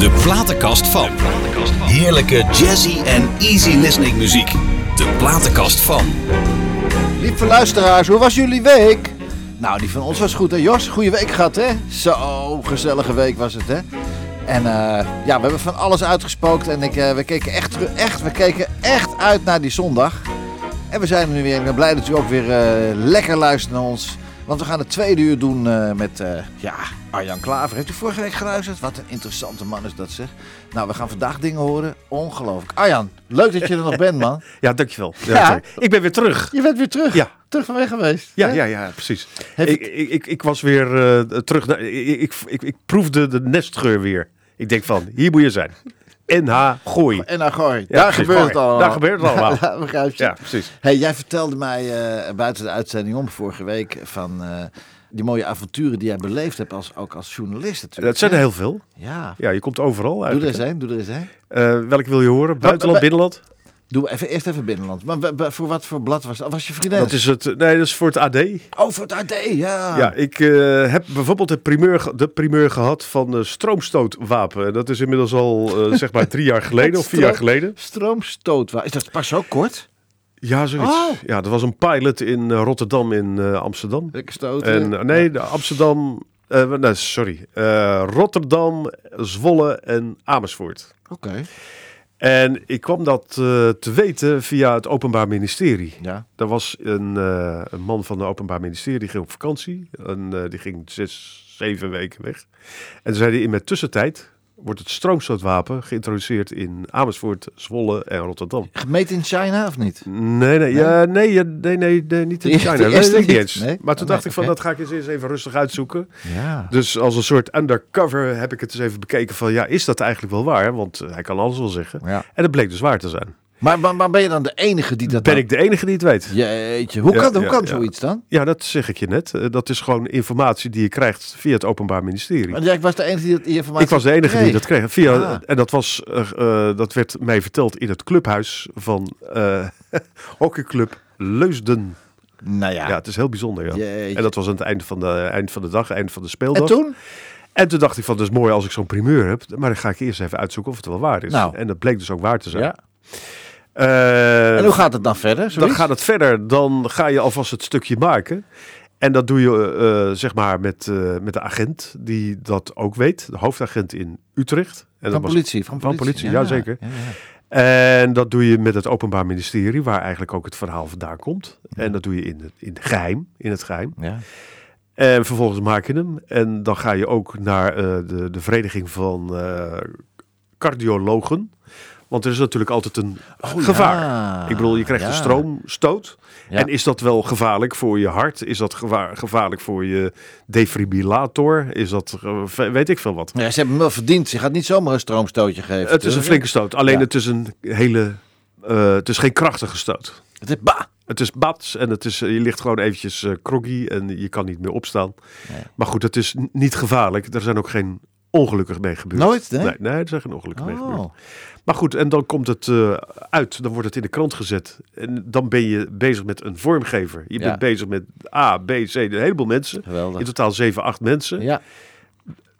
De platenkast van. Heerlijke jazzy en easy listening muziek. De platenkast van. Lieve luisteraars, hoe was jullie week? Nou, die van ons was goed hè Jos? Goeie week gehad hè? Zo, gezellige week was het hè? En eh, ja, we hebben van alles uitgespookt en ik, eh, we, keken echt, echt, we keken echt uit naar die zondag. En we zijn er nu weer. Ik ben blij dat u ook weer eh, lekker luistert naar ons. Want we gaan het tweede uur doen eh, met eh, ja, Arjan Klaver. Heeft u vorige week geluisterd? Wat een interessante man is dat zeg. Nou, we gaan vandaag dingen horen. Ongelooflijk. Arjan, leuk dat je er nog bent man. Ja, dankjewel. Ja. Ik ben weer terug. Je bent weer terug. Ja. Terug van weg geweest. Ja, hè? ja, ja, precies. Ik, ik, ik, ik was weer eh, terug. Naar, ik, ik, ik, ik proefde de nestgeur weer. Ik denk van, hier moet je zijn. NH Gooi. En dan gooi. Ja, daar gebeurt het allemaal. Daar gebeurt het allemaal. Ja, begrijp je. Ja, precies. Hey, jij vertelde mij eh, buiten de uitzending om vorige week van eh, die mooie avonturen die jij beleefd hebt als, ook als journalist natuurlijk. Dat zijn er heel veel. Ja. Ja, je komt overal Doe er eens een, doe er eens een. Eh, welke wil je horen? Buitenland, binnenland? Doe even, eerst even binnenland. Maar voor wat voor blad was dat? Was je vriendin? Dat is het. Nee, dat is voor het AD. Oh, voor het AD, ja. Ja, ik eh, heb bijvoorbeeld de primeur, de primeur gehad van eh stroomstootwapen. En Dat is inmiddels al eh, zeg maar drie jaar geleden of vier jaar geleden. Stroomstoot. Is dat pas zo kort? Ja, zoiets. Oh. Ja, er was een pilot in eh, Rotterdam in Amsterdam. Stoten. En nee, Amsterdam. nee, sorry. Rotterdam, Zwolle en Amersfoort. Oké. En ik kwam dat eh, te weten via het Openbaar Ministerie. Ja. Er was een, eh, een man van het Openbaar Ministerie die ging op vakantie. En, eh, die ging zes, zeven weken weg. En toen zei hij in mijn tussentijd wordt het stroomstootwapen geïntroduceerd in Amersfoort, Zwolle en Rotterdam. Gemeten in China of niet? Nee, nee, ja, nee, ja, nee, nee, nee, niet in China. Nee, niet eens. Nee? Maar toen Oh, dacht nee, ik van, dat ga ik eens even rustig uitzoeken. Ja. Dus als een soort undercover heb ik het eens even bekeken van, ja, is dat eigenlijk wel waar? Want eh, hij kan alles wel zeggen. ja. En dat bleek dus waar te zijn. Maar, maar, maar ben je dan de enige die dat Ben dan- ik de enige die het weet? Jeetje, hoe Ja, kan, hoe ja, kan ja. zoiets dan? Ja, dat zeg ik je net. Eh, Dat is gewoon informatie die je krijgt via het Openbaar Ministerie. Want jij was de enige die dat die informatie Ik was de enige die kreeg. dat kreeg. Via, Ah. En dat, was, eh, eh, dat werd mij verteld in het clubhuis van hockeyclub Leusden. Nou ja. Ja, het is heel bijzonder. Ja. En dat was aan het einde van de, eind van de dag, eind van de En speeldag. toen? En toen dacht ik van, dat is mooi als ik zo'n primeur heb. Maar dan ga ik eerst even uitzoeken of het wel waar is. Nou. En dat bleek dus ook waar te zijn. Ja. Eh, En hoe gaat het dan verder? dan gaat het verder. Dan ga je alvast het stukje maken. En dat doe je eh, zeg maar met, eh, met de agent die dat ook weet. De hoofdagent in Utrecht. En dat Van was- politie, van van politie. politie, ja, zeker. ja, ja. En dat doe je met het Openbaar Ministerie, waar eigenlijk ook het verhaal vandaan komt. En dat doe je in het, in het geheim. In het geheim. Ja. En vervolgens maak je hem. En dan ga je ook naar de, de vereniging van cardiologen. Want er is natuurlijk altijd een gevaar. Oh, ja. Ik bedoel, je krijgt Ja. een stroomstoot. Ja. En is dat wel gevaarlijk voor je hart? Is dat gevaar, gevaarlijk voor je defibrillator? Is dat, eh, weet ik veel wat. Ja, ze hebben hem wel verdiend. Je gaat niet zomaar een stroomstootje geven. Het is een flinke stoot. Alleen het is een hele, eh, het is geen krachtige stoot. Het is bah. Het is bats en het is, je ligt gewoon eventjes eh groggy en je kan niet meer opstaan. Nee. Maar goed, het is niet gevaarlijk. Er zijn ook geen ongelukken mee gebeurd. Nooit, nee? Nee, nee, er zijn geen ongelukken mee gebeurd. Oh. Maar goed, en dan komt het eh, uit. Dan wordt het in de krant gezet. En dan ben je bezig met een vormgever. Je Ja. bent bezig met A, B, C, een heleboel mensen. Geweldig. In totaal 7, 8 mensen. Ja.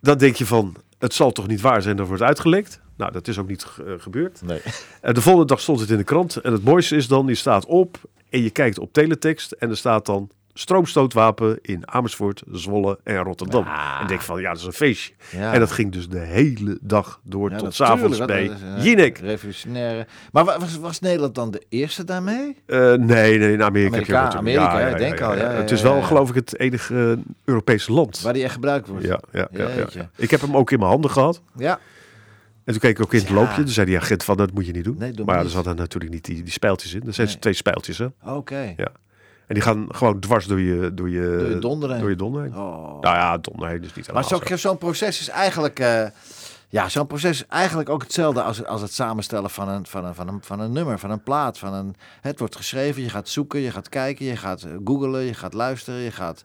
Dan denk je van, het zal toch niet waar zijn dat wordt uitgelekt? Nou, dat is ook niet eh, gebeurd. Nee. En de volgende dag stond het in de krant. En het mooiste is dan, je staat op en je kijkt op teletext. En er staat dan stroomstootwapen in Amersfoort, Zwolle en Rotterdam. Ah. En ik denk van, ja, dat is een feestje. Ja. En dat ging dus de hele dag door Ja, tot s'avonds dat bij eh, Jinek. Revolutionaire. Maar wa- was, was Nederland dan de eerste daarmee? Eh, nee, nee, in Amerika. Amerika- heb je natuurlijk- Amerika, ja, denk al, ja, het is wel, geloof ik, het enige eh, Europese land. Waar die echt gebruikt wordt? Ja, ja. Ik heb hem ook in mijn handen gehad. Ja. En toen keek ik ook in het loopje. Toen zei die agent van, dat moet je niet doen. Nee, doe maar er zaten natuurlijk niet die, die spijltjes in. Er zijn Nee. twee spijltjes, hè. Oké. Ja. En die gaan gewoon dwars door je... Door je, Door je donder heen. Door je donder heen. Oh. Nou ja, donder heen is niet Maar zo'n zo'n proces is eigenlijk... eh, ja, zo'n proces is eigenlijk ook hetzelfde als, als het samenstellen van een, van, een, van, een, van een nummer, van een plaat. Van een, het wordt geschreven, je gaat zoeken, je gaat kijken, je gaat eh, googlen, je gaat luisteren, je gaat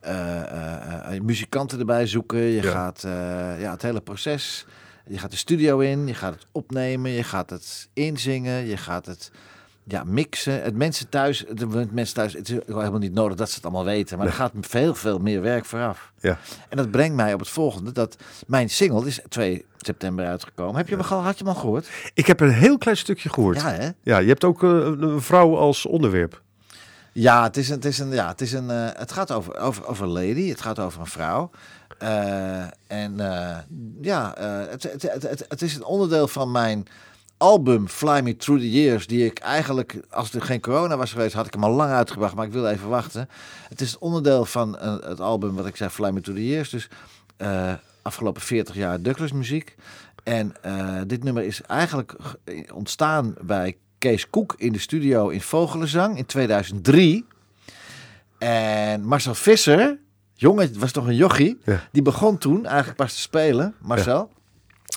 eh, muzikanten erbij zoeken, je Ja. gaat ja, het hele proces. Je gaat de studio in, je gaat het opnemen, je gaat het inzingen, je gaat het ja, mixen. Het mensen thuis, het mensen thuis, het is helemaal niet nodig dat ze het allemaal weten. Maar er gaat veel, veel meer werk vooraf. Ja. En dat brengt mij op het volgende. Dat mijn single is 2 september uitgekomen. Heb je hem al, had je hem al gehoord? Ik heb een heel klein stukje gehoord. Ja, hè? Ja, je hebt ook eh, een vrouw als onderwerp. Ja, het, is een, het, is een, ja, het, is een, eh, het gaat over, over, over lady. Het gaat over een vrouw. Eh, en ja, het, het, het, het is een onderdeel van mijn album Fly Me Through the Years. Die ik eigenlijk, als er geen corona was geweest, had ik hem al lang uitgebracht. Maar ik wil even wachten. Het is onderdeel van eh, het album wat ik zei, Fly Me Through the Years. Dus eh, afgelopen 40 jaar Douglas muziek. En eh, dit nummer is eigenlijk ontstaan bij Kees Koek in de studio in Vogelenzang in 2003. En Marcel Visser, jongen, het was toch een jochie, Ja. die begon toen eigenlijk pas te spelen, Marcel.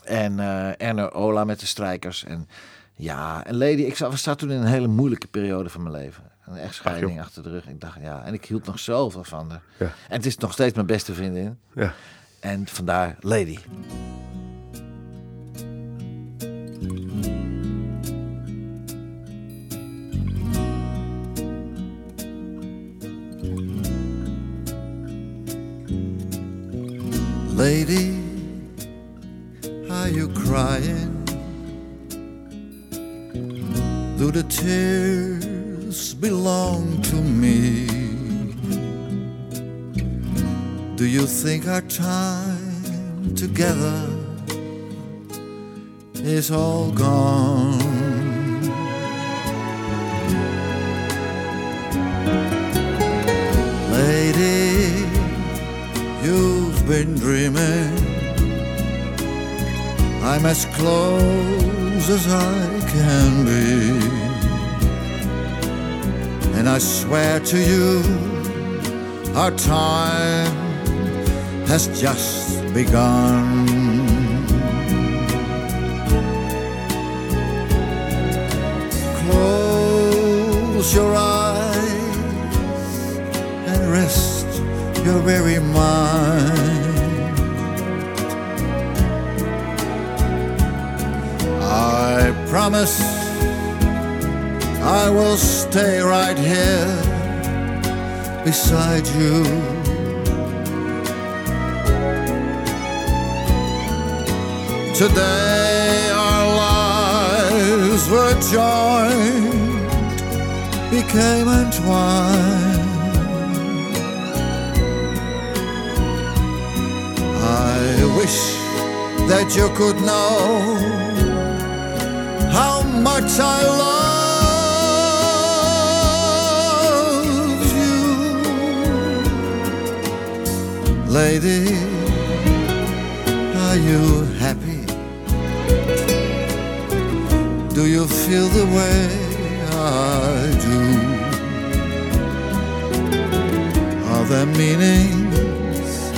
En eh Erno Ola met de strijkers. En ja, en Lady, ik zat, we zaten toen in een hele moeilijke periode van mijn leven. Een echtscheiding achter de rug. Ik dacht, ja, en ik hield nog zoveel van haar. Ja. En het is nog steeds mijn beste vriendin. Ja. En vandaar Lady. Lady, you crying? Do the tears belong to me? Do you think our time together is all gone? Lady, you've been dreaming. I'm as close as I can be. And I swear to you, our time has just begun. Close your eyes and rest your very mind. I promise I will stay right here beside you. Today our lives were joined, became entwined. I wish that you could know much I love you. Lady, are you happy? Do you feel the way I do? Are there meanings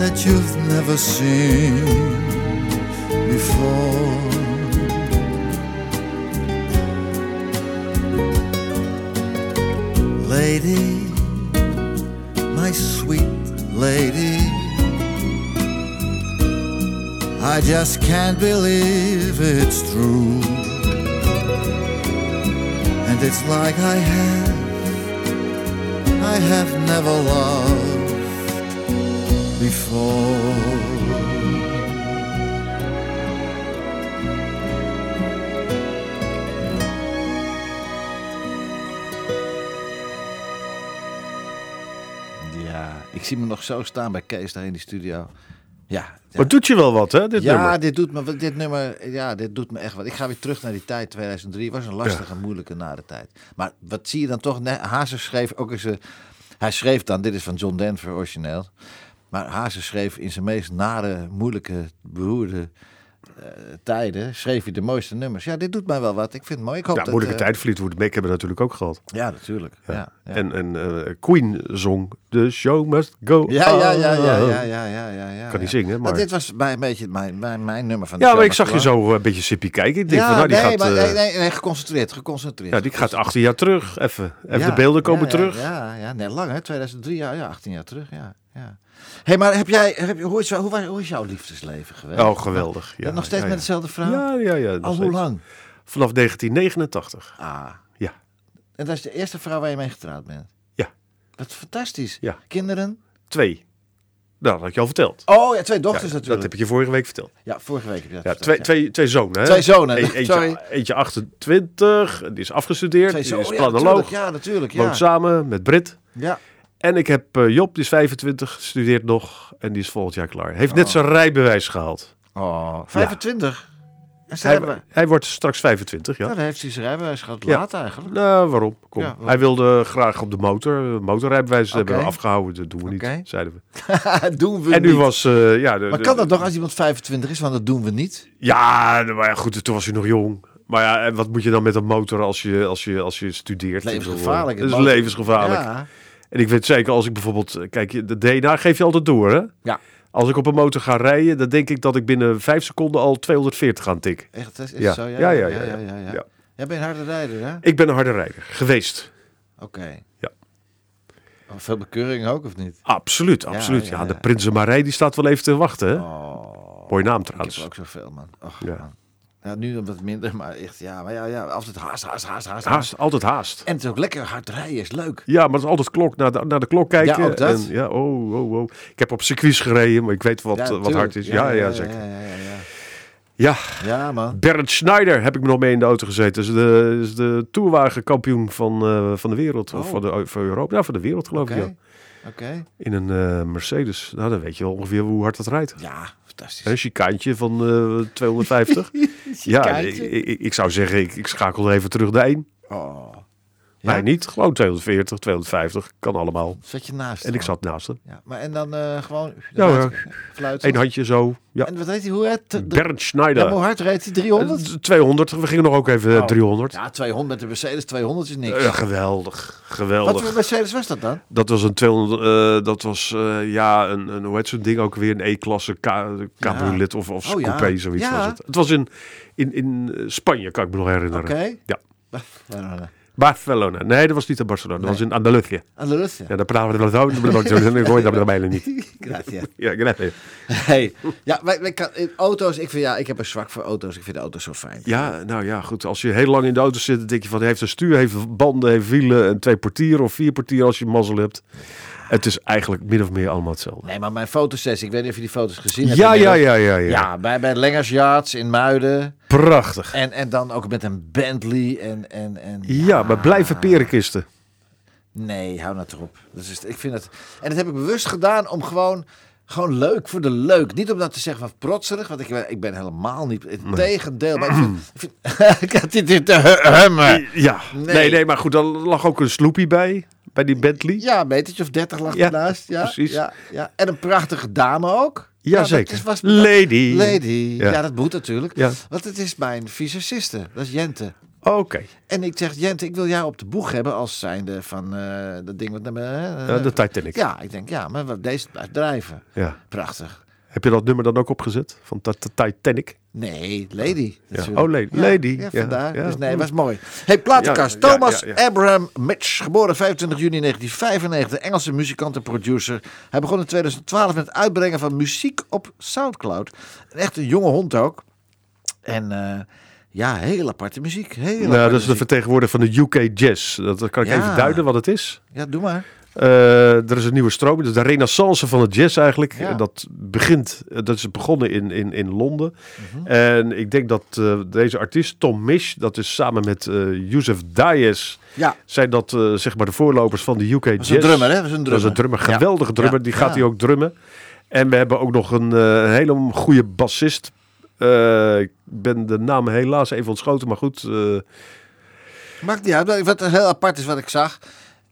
that you've never seen before? Lady, my sweet lady, I just can't believe it's true. And it's like I have, I have never loved before. Zie me nog zo staan bij Kees daar in die studio. Ja, ja. Maar doet je wel wat, hè, dit ja, nummer? dit doet me, dit nummer, ja, dit doet me echt wat. Ik ga weer terug naar die tijd, 2003. was een lastige, moeilijke nare tijd. Maar wat zie je dan toch? Nee, Hazes schreef ook eens, een- hij schreef dan, dit is van John Denver origineel. Maar Hazes schreef in zijn meest nare, moeilijke, beroerde tijden, schreef hij de mooiste nummers. Ja, dit doet mij wel wat. Ik vind het mooi. Ik hoop Ja, dat, moeilijke eh, tijd. Fleetwood Mac hebben we natuurlijk ook gehad. Ja, natuurlijk. Ja, ja. En, en eh, Queen zong The Show Must Go Ja, ja, ja, ja, On. ja, ja, ja, ja, ja. Kan niet ja. zingen, maar- dit was bij een beetje mijn, mijn, mijn nummer van de Ja, maar ik zag je zo eh, een beetje sippy kijken. Ik denk Ja, van, nou, die nee, gaat, maar, eh, nee, nee, nee, geconcentreerd, geconcentreerd. ja, die gaat 18 jaar terug. Even, even Ja, de beelden komen ja, ja, terug. Ja, ja, nee, lang hè, 2003, ja, ja, 18 jaar terug, ja. ja. Hey, maar heb jij, heb hoe, is, hoe, is jouw liefdesleven geweest? Oh, geweldig. Ja, nog steeds ja, met dezelfde vrouw? Ja, ja, ja. Al hoe lang? Vanaf 1989. Ah, Ja. En dat is de eerste vrouw waar je mee getrouwd bent? Ja. Wat fantastisch. Ja. Kinderen? Twee. Nou, dat had je al verteld. Oh ja, twee dochters Ja, natuurlijk. dat heb ik je vorige week verteld. Ja, vorige week heb je dat Ja, verteld, twee, ja. twee, twee zonen. Hè? Twee zonen, E- eentje, sorry. eentje 28, die is afgestudeerd, Twee die zo- is oh ja, planoloog, natuurlijk, Ja, natuurlijk. Ja. woont samen met Brit. ja. En ik heb eh, Job, die is 25, studeert nog en die is volgend jaar klaar. Heeft net Oh. zijn rijbewijs gehaald. Oh, 25. En ze Hij, hebben... hij wordt straks 25, ja. Ja, dan heeft hij zijn rijbewijs gehad. Ja. Laat eigenlijk. Nou, waarom? Kom. Ja, waarom? Hij wilde graag op de motor. Motorrijbewijs hebben we afgehouden. Dat doen we niet, zeiden we. doen we En nu niet. was... eh, ja, de, Maar kan dat nog als iemand 25 is? Want dat doen we niet. Ja, maar ja, goed, toen was hij nog jong. Maar ja, en wat moet je dan met een motor als je, als je, als je studeert? Levensgevaarlijk, Het is levensgevaarlijk. Ja. En ik weet zeker, als ik bijvoorbeeld... eh, Kijk, de DNA geef je altijd door, hè? Ja. Als ik op een motor ga rijden, dan denk ik dat ik binnen vijf seconden al 240 ga tikken. Echt, is, Ja. zo? Ja, ja, ja, ja, ja. ja. Ja. Jij bent een harde rijder, hè? Ik ben een harde rijder, geweest. Oké. Ja. Oh, veel bekeuring ook, of niet? Absoluut, absoluut. ja, de. Prinsenmarij, die staat wel even te wachten, hè? Oh, Mooie naam ik heb trouwens. ook zoveel, man. Och, Ja. man. Ja, nu wat minder, maar echt, ja. Maar ja, ja altijd haast, haast, haast, haast. Haast, altijd haast. En het is ook lekker hard rijden, is leuk. Ja, maar het is altijd klok, naar, de, naar de klok kijken. Ja, ook dat. En, ja, oh, oh, oh. Ik heb op circuits gereden, maar ik weet wat, Ja, wat hard is. Ja, ja, zeker. Ja, ja, ja, ja. Ja, Ja, man. Bernd Schneider heb ik me nog mee in de auto gezeten. Is de, is de toerwagenkampioen van, eh, van de wereld. Of Oh. van, de, van Europa. Ja, van de wereld geloof Oké. ik. Ja. Oké. In een eh, Mercedes. Nou, dan weet je wel ongeveer hoe hard dat rijdt. Ja, fantastisch. Een chicaantje van eh 250. ja, ik, ik, ik zou zeggen, ik, ik schakel er even terug de 1. Oh. Ja? niet. Gewoon 240, 250. Kan allemaal. Zat je naast En ik zat naast hem. Ja, maar en dan eh, gewoon... Ja, ja. Fluiten. Eén handje zo. Ja. En wat heet hij? Hoe heet het? Bernd Ja, Schneider. maar hoe hard reed hij? 300? Eh, 200. We gingen nog ook even Oh. 300. Ja, 200. De Mercedes 200 is niks. Ja, geweldig. Wat Geweldig. voor Mercedes was dat dan? Dat was een 200. eh, dat was eh, ja een, een hoe heet zo'n ding ook weer een E-klasse ca- cabriolet of, of Oh, ja. coupé zoiets Ja. was het. Het was in in, in eh, Spanje kan ik me nog herinneren. Oké. Ja. Barcelona. Nee, dat was niet in Barcelona. Dat was in Andalusië. Russen. Ja, daar praten we dan zo. Dan gooi je dat bijna niet. Gracias. Ja, gracias. Hey. Ja, wij, wij kan, in auto's, ik, vind, ja, ik heb een zwak voor auto's. Ik vind de auto's zo fijn. Ja, nou ja, goed. Als je heel lang in de auto zit, dan denk je van, hij heeft een stuur, heeft banden, heeft wielen en twee portieren of vier portieren als je mazzel hebt. Het is eigenlijk min of meer allemaal hetzelfde. Nee, maar mijn fotosessie, ik weet niet of je die foto's gezien hebt. Ja, ja, ja, ja, ja. Ja, bij, bij Lengers Yards in Muiden. Prachtig. En, en dan ook met een Bentley en... en, en Ja, maar blijven perenkisten. Nee, hou nou erop. Dat is, ik vind het, en dat heb ik bewust gedaan om gewoon, gewoon leuk voor de leuk. Niet om dat te zeggen van protserig, want ik, ben- ik ben helemaal niet. Het tegendeel. Maar ik vind, ik, vind, dit te hu- hummen. Ja, Nee. nee. nee, maar goed, dan lag ook een sloepie bij, bij die Bentley. Ja, een metertje of dertig lag Ja, ernaast. Ja, precies. Ja, ja. En een prachtige dame ook. Ja, was, Lady. Lady. Ja. Ja. dat moet natuurlijk. Ja. Want het is mijn visagiste. Dat is Jente. Oké, En ik zeg, Jente, ik wil jou op de boeg hebben als zijnde van eh dat ding wat naar eh, Ja, de Titanic. Ja, ik denk, ja, maar wat- deze blijft drijven. Ja. Prachtig. Heb je dat nummer dan ook opgezet? Van de Titanic? Nee, Lady. Ja. Oh, Lady. Lady. Ja, vandaar. Dus nee, was mooi. Hey, platenkast. Thomas. Abraham Mitch, geboren 25 juni 1995, Engelse muzikant en producer. Hij begon in 2012 met het uitbrengen van muziek op Soundcloud. Een echt een jonge hond ook. En eh, ja, heel aparte muziek. Heel Nou, aparte dat is de vertegenwoordiger van de UK Jazz. Dat, kan ik even duiden wat het is. Ja, doe maar. Eh, er is een nieuwe stroom. Is de renaissance van het jazz eigenlijk. Ja. Dat begint, eh, dat is begonnen in, in, in Londen. Mhm. En ik denk dat eh, deze artiest, Tom Misch, dat is samen met Yusuf Dayes, Ja, zijn dat zeg maar de voorlopers van de UK dat Jazz. een drummer, hè? Dat is een Dat is drummer. een drummer, Ja. geweldige drummer. Die gaat hij ook drummen. En we hebben ook nog een, een hele goede bassist. Ik ben de naam helaas even ontschoten, maar goed. Maakt niet uit. Wat heel apart is wat ik zag.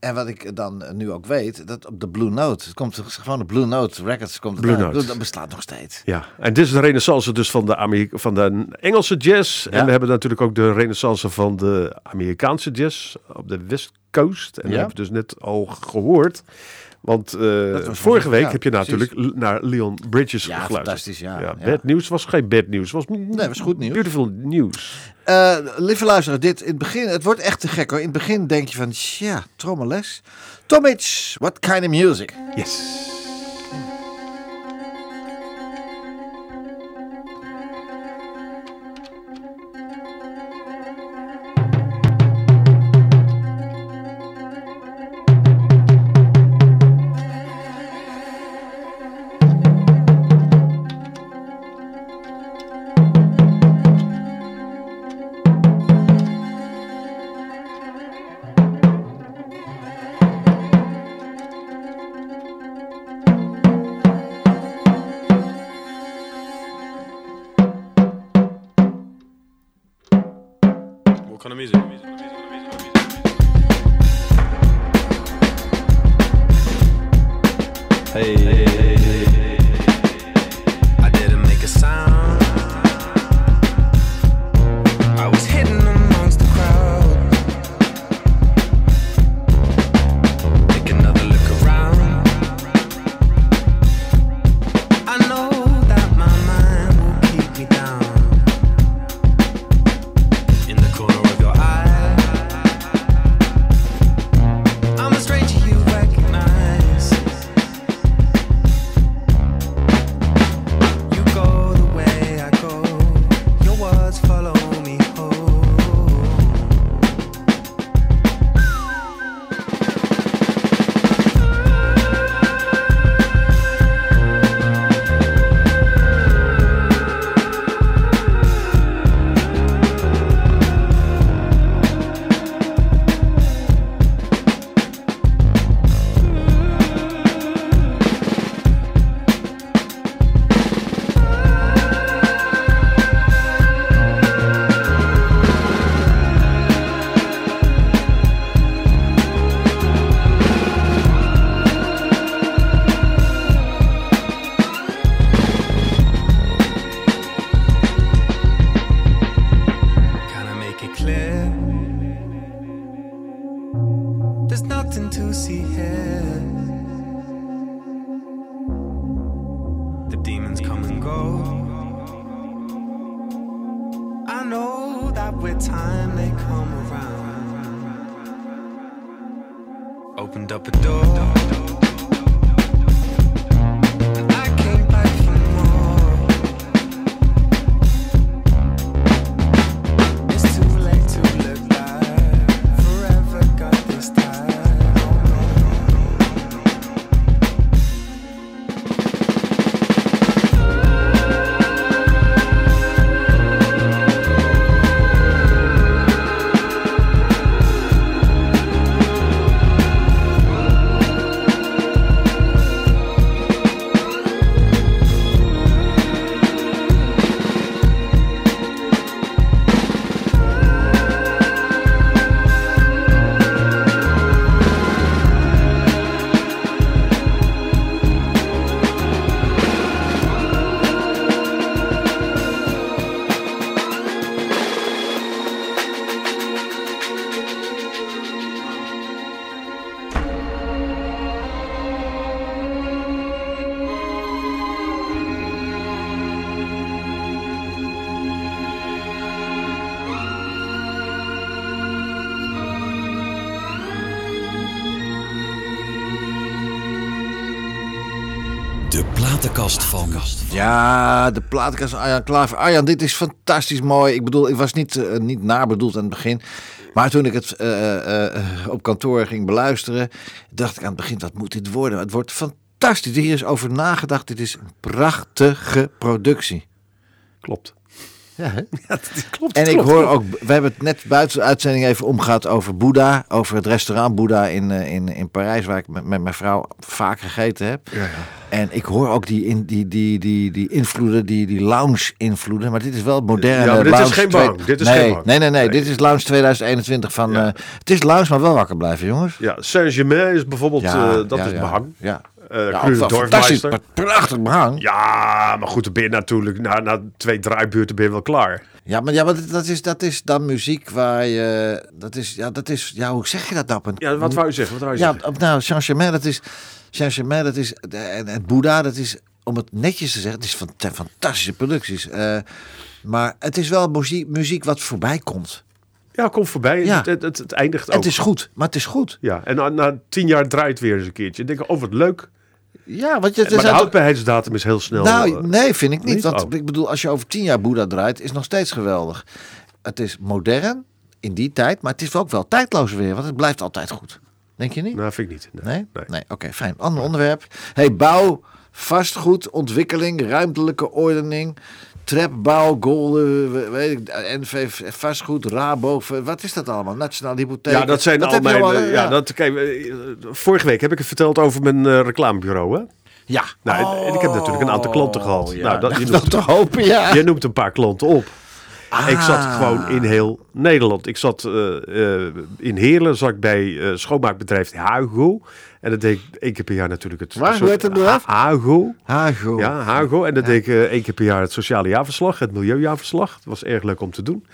En wat ik dan nu ook weet, dat op de Blue Note, het komt gewoon de Blue Note Records komt Blue. Note. Dat bestaat nog steeds. Ja, en dit is de renaissance dus van de, Amerika van de Engelse jazz. Ja. En we hebben natuurlijk ook de renaissance van de Amerikaanse jazz op de West Coast. En Ja. dat heb je dus net al gehoord. Want eh, vorige week ja, heb je natuurlijk naar Leon Bridges Ja, geluisterd. fantastisch, ja. ja, Ja. Bad nieuws was geen bad nieuws. Was Nee, was goed nieuws. Beautiful nieuws. Eh, lieve luisteraar, dit in het begin, het wordt echt te gek hoor. In het begin denk je van, ja, trommeles. Tomic, what kind of music? Yes. Platenkast van. Ja, de platenkast van Arjan Klaver. Arjan, dit is fantastisch mooi. Ik bedoel, ik was niet, eh, niet nabedoeld aan het begin. Maar toen ik het eh, eh, eh, op kantoor ging beluisteren, dacht ik aan het begin, wat moet dit worden? Het wordt fantastisch. Hier is over nagedacht. Dit is een prachtige productie. Klopt. Ja, hè? Ja, dat klopt. En ik klopt, hoor ook, we hebben het net buiten de uitzending even omgehad over Boeddha. Over het restaurant Boeddha in, eh, in, in Parijs, waar ik met, met mijn vrouw vaak gegeten heb. Ja, ja. En ik hoor ook die, in, die, die, die, die invloeden, die, die lounge-invloeden. Maar dit is wel moderne Ja, maar dit is geen twee- behang. Dit is nee, geen. Nee, nee, nee, Nee. Dit is lounge 2021 van... Eh, het is lounge, maar wel wakker blijven, jongens. Ja, Saint-Germain is bijvoorbeeld, eh, dat is behang. Ja, Eh ja fantastisch. Prachtig behang. Ja, maar goed, dan ben je natuurlijk na, na twee draaibuurten ben je wel klaar. Ja, maar, ja, maar dat- is, dat is dan muziek waar je... Dat is, ja, dat is... Ja, hoe zeg je dat nou? op een- Ja, wat wou je zeggen? Wat wou je Ja, zeggen? nou, Saint-Germain, dat is... Saint-Germain, dat is... En, en Boeddha, dat is... Om het netjes te zeggen, het is van, fantastische producties. Eh, maar het is wel muziek, muziek wat voorbij komt. Ja, kom voorbij. Ja. Het, het, het, het eindigt ook. Het is goed, maar het is goed. Ja, en na, na tien jaar draait het weer eens een keertje. En denk ik, oh wat leuk. Ja, want je, het maar de houdbaarheidsdatum is heel snel. Nou, eh, nee, vind ik niet. niet? Want Oh. ik bedoel, als je over tien jaar Boeddha draait, is het nog steeds geweldig. Het is modern in die tijd, maar het is ook wel tijdloos weer, want het blijft altijd goed. Denk je niet? nou, vind ik niet. Nee. Nee? Nee. Nee, oké, fijn. Ander onderwerp. Hey, bouw, vastgoed, ontwikkeling, ruimtelijke ordening, trapbouw, golden, we- weet ik, NV vastgoed, Rabo, wat is dat allemaal? Nationaal hypotheek. Ja, dat zijn al mijn... allemaal, eh, hè? ja, dat, kijk, eh, vorige week heb ik het verteld over mijn eh, reclamebureau, hè? ja. Nou, en- en ik heb natuurlijk een aantal klanten gehad. Oh, ja, nou, dat, je, dat te hopen, ja. je noemt een paar klanten op. Ik zat Ah. gewoon in heel Nederland. Ik zat eh, eh, in Heerlen, zat ik bij eh, schoonmaakbedrijf Hago. En dat deed ik één keer per jaar natuurlijk het... Waar? Heet het bedrijf? Hago. Hago. Ja, Hago. En dat deed ik één keer per jaar het sociale jaarverslag, het milieujaarverslag. Dat was erg leuk om te doen.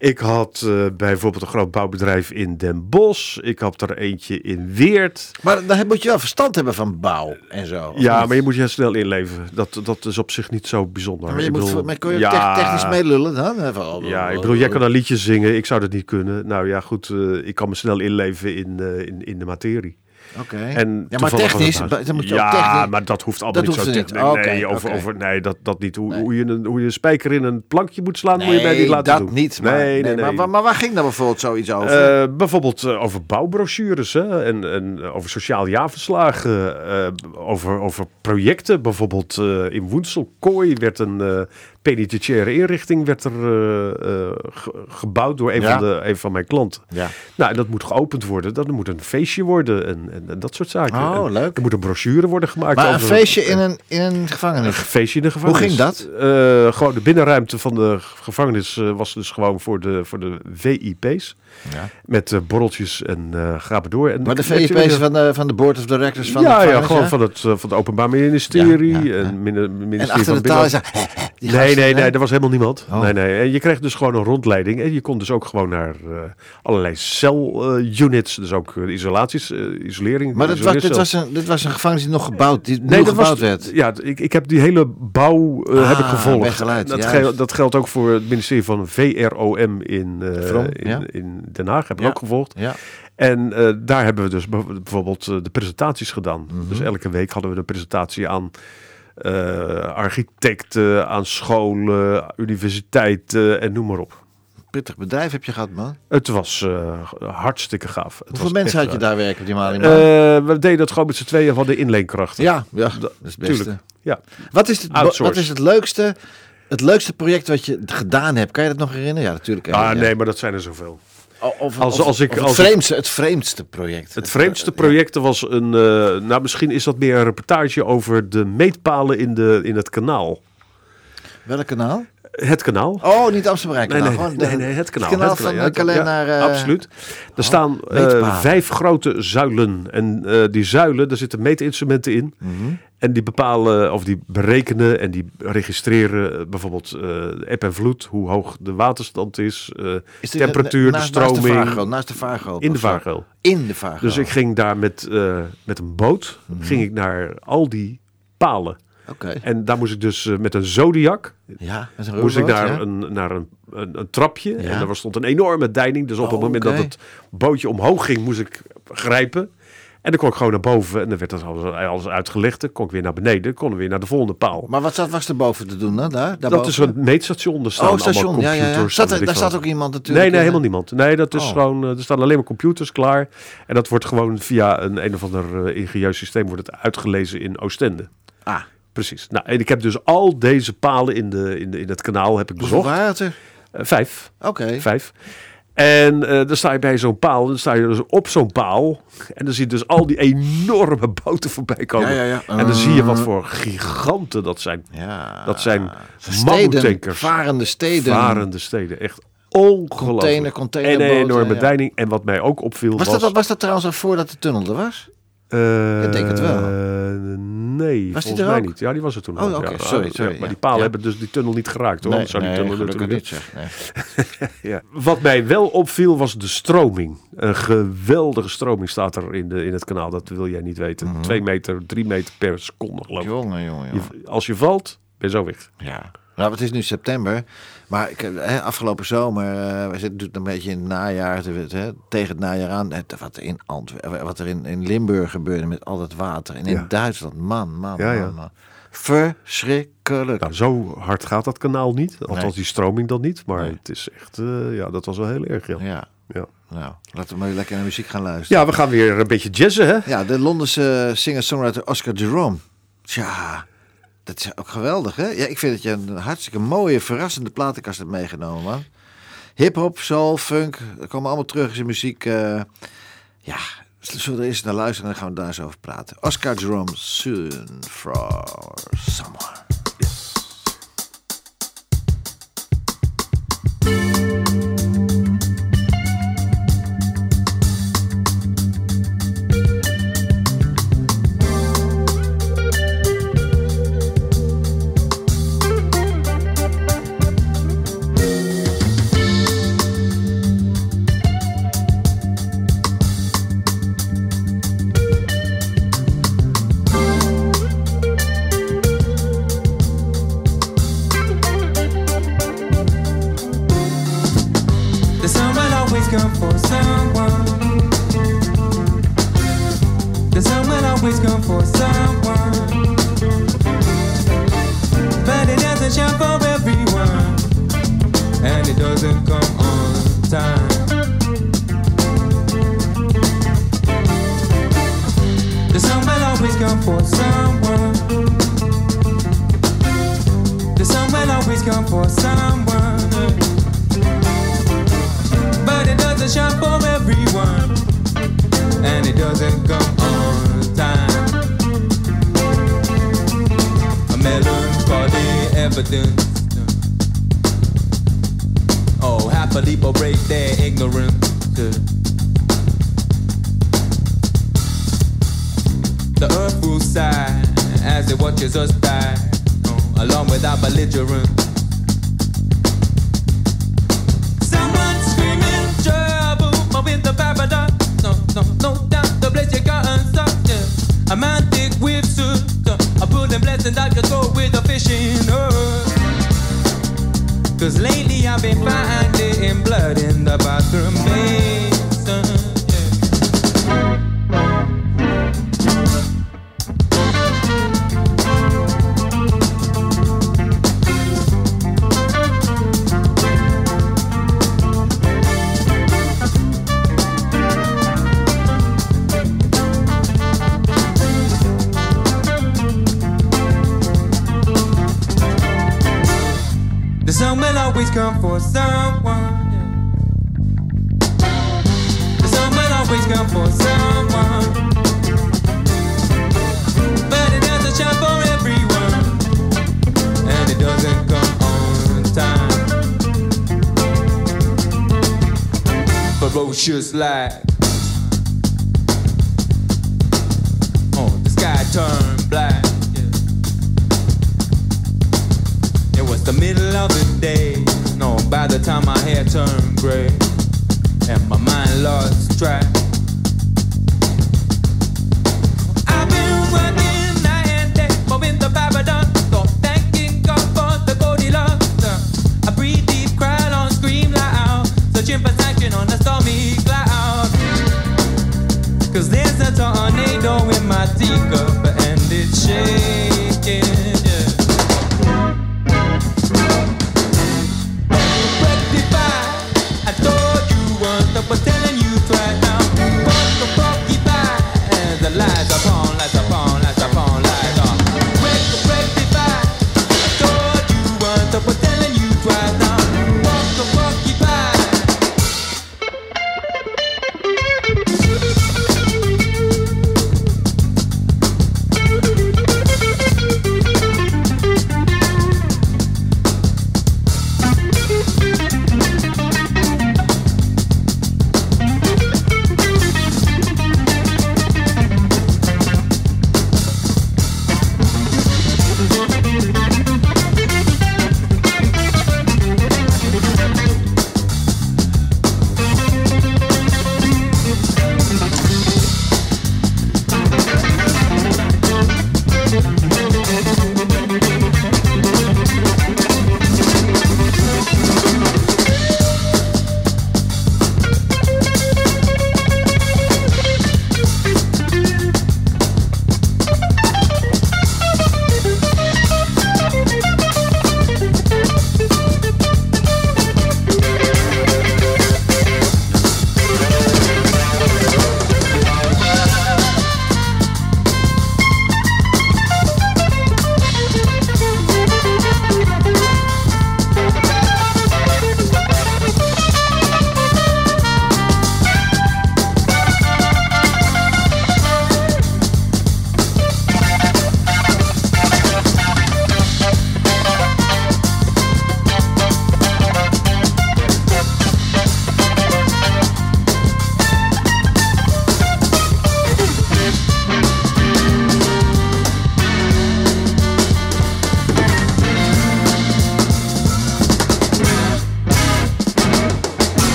Ik had eh, bijvoorbeeld een groot bouwbedrijf in Den Bosch. Ik had er eentje in Weert. Maar dan moet je wel verstand hebben van bouw en zo. Ja, niet? maar je moet je snel inleven. Dat, dat is op zich niet zo bijzonder. Maar je Ik moet, bedoel, maar kun je ja, technisch meelullen dan? Even, oh, Ja, ik bedoel, jij kan een liedje zingen. Ik zou dat niet kunnen. Nou ja, goed. eh, ik kan me snel inleven in, eh, in, in de materie. Oké. En ja, maar toevallig was technisch, het nou- dan moet je ja, ook technisch... maar dat hoeft allemaal Dat niet zo hoeft technisch. niet. Nee, Oké, over, oké. over, nee dat, dat niet. Hoe, Nee. hoe, je een, hoe je een spijker in een plankje moet slaan, moet je mij Nee, niet laten dat doen. niet. Maar, nee, nee, maar, nee. maar, maar waar ging daar bijvoorbeeld zoiets over? Eh, bijvoorbeeld eh, over bouwbrochures hè? En, en eh, over sociaal jaarverslagen, eh, over, over projecten. Bijvoorbeeld eh, in Woensel-Kooi werd een eh penitentiaire inrichting werd er, eh, eh, ge- gebouwd door een, Ja. van de, een van mijn klanten. ja. Nou, en dat moet geopend worden. Dat moet een feestje worden en, en, en dat soort zaken. Oh, En leuk. Er moet een brochure worden gemaakt. Maar een feestje in een, in een een gevangenis. feestje in de gevangenis. ging dat? Eh, gewoon de binnenruimte van de gevangenis was dus gewoon voor de, voor de VIP's. Ja. Met eh, borreltjes en eh ga maar door. En Maar de je, VIP's van de, van de Board of Directors van de ja, ja, gevangenis, gewoon van het, eh, van het Openbaar Ministerie. Ja, ja, ja. En min- ministerie En achter van de taal is Nee, gasten, nee, nee, er was helemaal niemand. Oh. Nee, nee. En je kreeg dus gewoon een rondleiding. En je kon dus ook gewoon naar eh, allerlei cel-units. dus ook eh, isolaties, eh, isolering. Maar dit was, dit, was een, dit was een gevangenis die nog gebouwd, die Nee, dat gebouwd was, werd. Ja, ik, ik heb die hele bouw eh, heb ik Ah, gevolgd. dat, gel- dat geldt ook voor het ministerie van VROM in, eh, Vrom, in, ja. In Den Haag. Heb ik Ja. ook gevolgd. Ja. En eh, daar hebben we dus bijvoorbeeld eh, de presentaties gedaan. Mhm. Dus elke week hadden we een presentatie aan eh, architecten, aan scholen, universiteiten en noem maar op. Pittig bedrijf heb je gehad, man. Het was hartstikke gaaf. Het Hoeveel mensen had je daar werken op die Mali? Eh, we deden dat gewoon met z'n tweeën van de inleenkrachten. ja, ja, dat is het beste. tuurlijk. Ja. Wat is het, wat is het leukste... Het leukste project wat je gedaan hebt, kan je dat nog herinneren? Ja, natuurlijk. Ah, ja. nee, maar dat zijn er zoveel. Of, Als- of- als ik- of het, vreemdste, het vreemdste project. Het vreemdste project was een... eh, nou, misschien is dat meer een reportage over de meetpalen in, de, in het kanaal. Welk kanaal? Het kanaal. Oh, niet Amsterdam kanaal. nee, gewoon nee, de- nee, het kanaal. Het kanaal het van de ja, naar... eh, absoluut. Er staan eh, vijf grote zuilen. En eh, die zuilen, daar zitten meetinstrumenten in. mhm. En die bepalen, of die berekenen en die registreren bijvoorbeeld eh eb en vloed, hoe hoog de waterstand is, eh, Is temperatuur, de naast- Naast de stroming. Vaargeul, naast de Vaargeul. in de of zo? vaargeul. In de Vaargeul. Dus ik ging daar met, met een boot, Mhm. ging ik naar al die palen. En daar moest ik dus eh, met een zodiac, Ja, met een moest ik naar, ja. een, naar een, een, een trapje. Ja. En daar stond een enorme deining. Dus op Oh, het moment oké. dat het bootje omhoog ging, moest ik grijpen. En dan kon ik gewoon naar boven. En dan werd dat alles, alles uitgelegd. Dan kon ik weer naar beneden. Kon ik weer naar de volgende paal. Maar wat zat, was er boven te doen dan? Daar, dat is een meetstation. Staan Oh, station. Ja, ja, ja. Zat er, daar staat ook iemand Nee, natuurlijk. nee, in, helemaal niemand. Nee, dat is Oh. gewoon, eh, er staan alleen maar computers klaar. En dat wordt gewoon via een een of ander eh, ingenieus systeem wordt het uitgelezen in Oostende. Ah, Precies. Nou, en ik heb dus al deze palen in, de, in, de, in het kanaal heb ik hoeveel bezocht. waren er? Eh, vijf. Oké. Vijf. En eh, dan sta je bij zo'n paal. Dan sta je dus op zo'n paal. En dan zie je dus al die enorme boten voorbij komen. Ja, ja, ja. En dan zie je wat Uh. voor giganten dat zijn. Ja. Dat zijn steden, mammoetankers. varende steden. Varende steden. Echt ongelooflijk. Container, en containerboten, een enorme deining. En wat mij ook opviel Was, was... dat, was dat trouwens al voordat de tunnel er was? Eh, Ik denk het wel. Nee, Was die volgens er mij ook? niet. Ja, die was er toen Oh, al. Ja, sorry, ja, sorry, maar die palen Ja. hebben dus die tunnel niet geraakt hoor. Nee, zou die nee, tunnel gelukkig natuurlijk niet zeg. Nee. Ja. Wat mij wel opviel was de stroming. Een geweldige stroming staat er in, de, in het kanaal. Dat wil jij niet weten. Mhm. Twee meter, drie meter per seconde geloof ik. Jongen, jongen, als je valt, ben je zo weg. Ja. Nou, het is nu september. Maar ik, hè, afgelopen zomer, eh, we zitten natuurlijk een beetje in het najaar, hè, tegen het najaar aan. Het, wat er in Antwerpen, wat er in, in Limburg gebeurde met al dat water. En in Ja. Duitsland, man, man, Ja, ja. man, man. Verschrikkelijk. Nou, zo hard gaat dat kanaal niet. Althans, Nee. die stroming dan niet. Maar Nee. het is echt, eh, ja, dat was wel heel erg. Ja. Ja. Ja. Nou, laten we maar lekker naar muziek gaan luisteren. ja, we gaan weer een beetje jazzen, hè? Ja, de Londense singer-songwriter Oscar Jerome. Tja, dat is ook geweldig, hè? Ja, ik vind dat je een hartstikke mooie, verrassende platenkast hebt meegenomen, man. Hip-hop, soul, funk, dat komen allemaal terug in muziek. eh, ja, zullen we er eens naar luisteren en dan gaan we daar eens over praten. Oscar Jerome, Soon for Someone.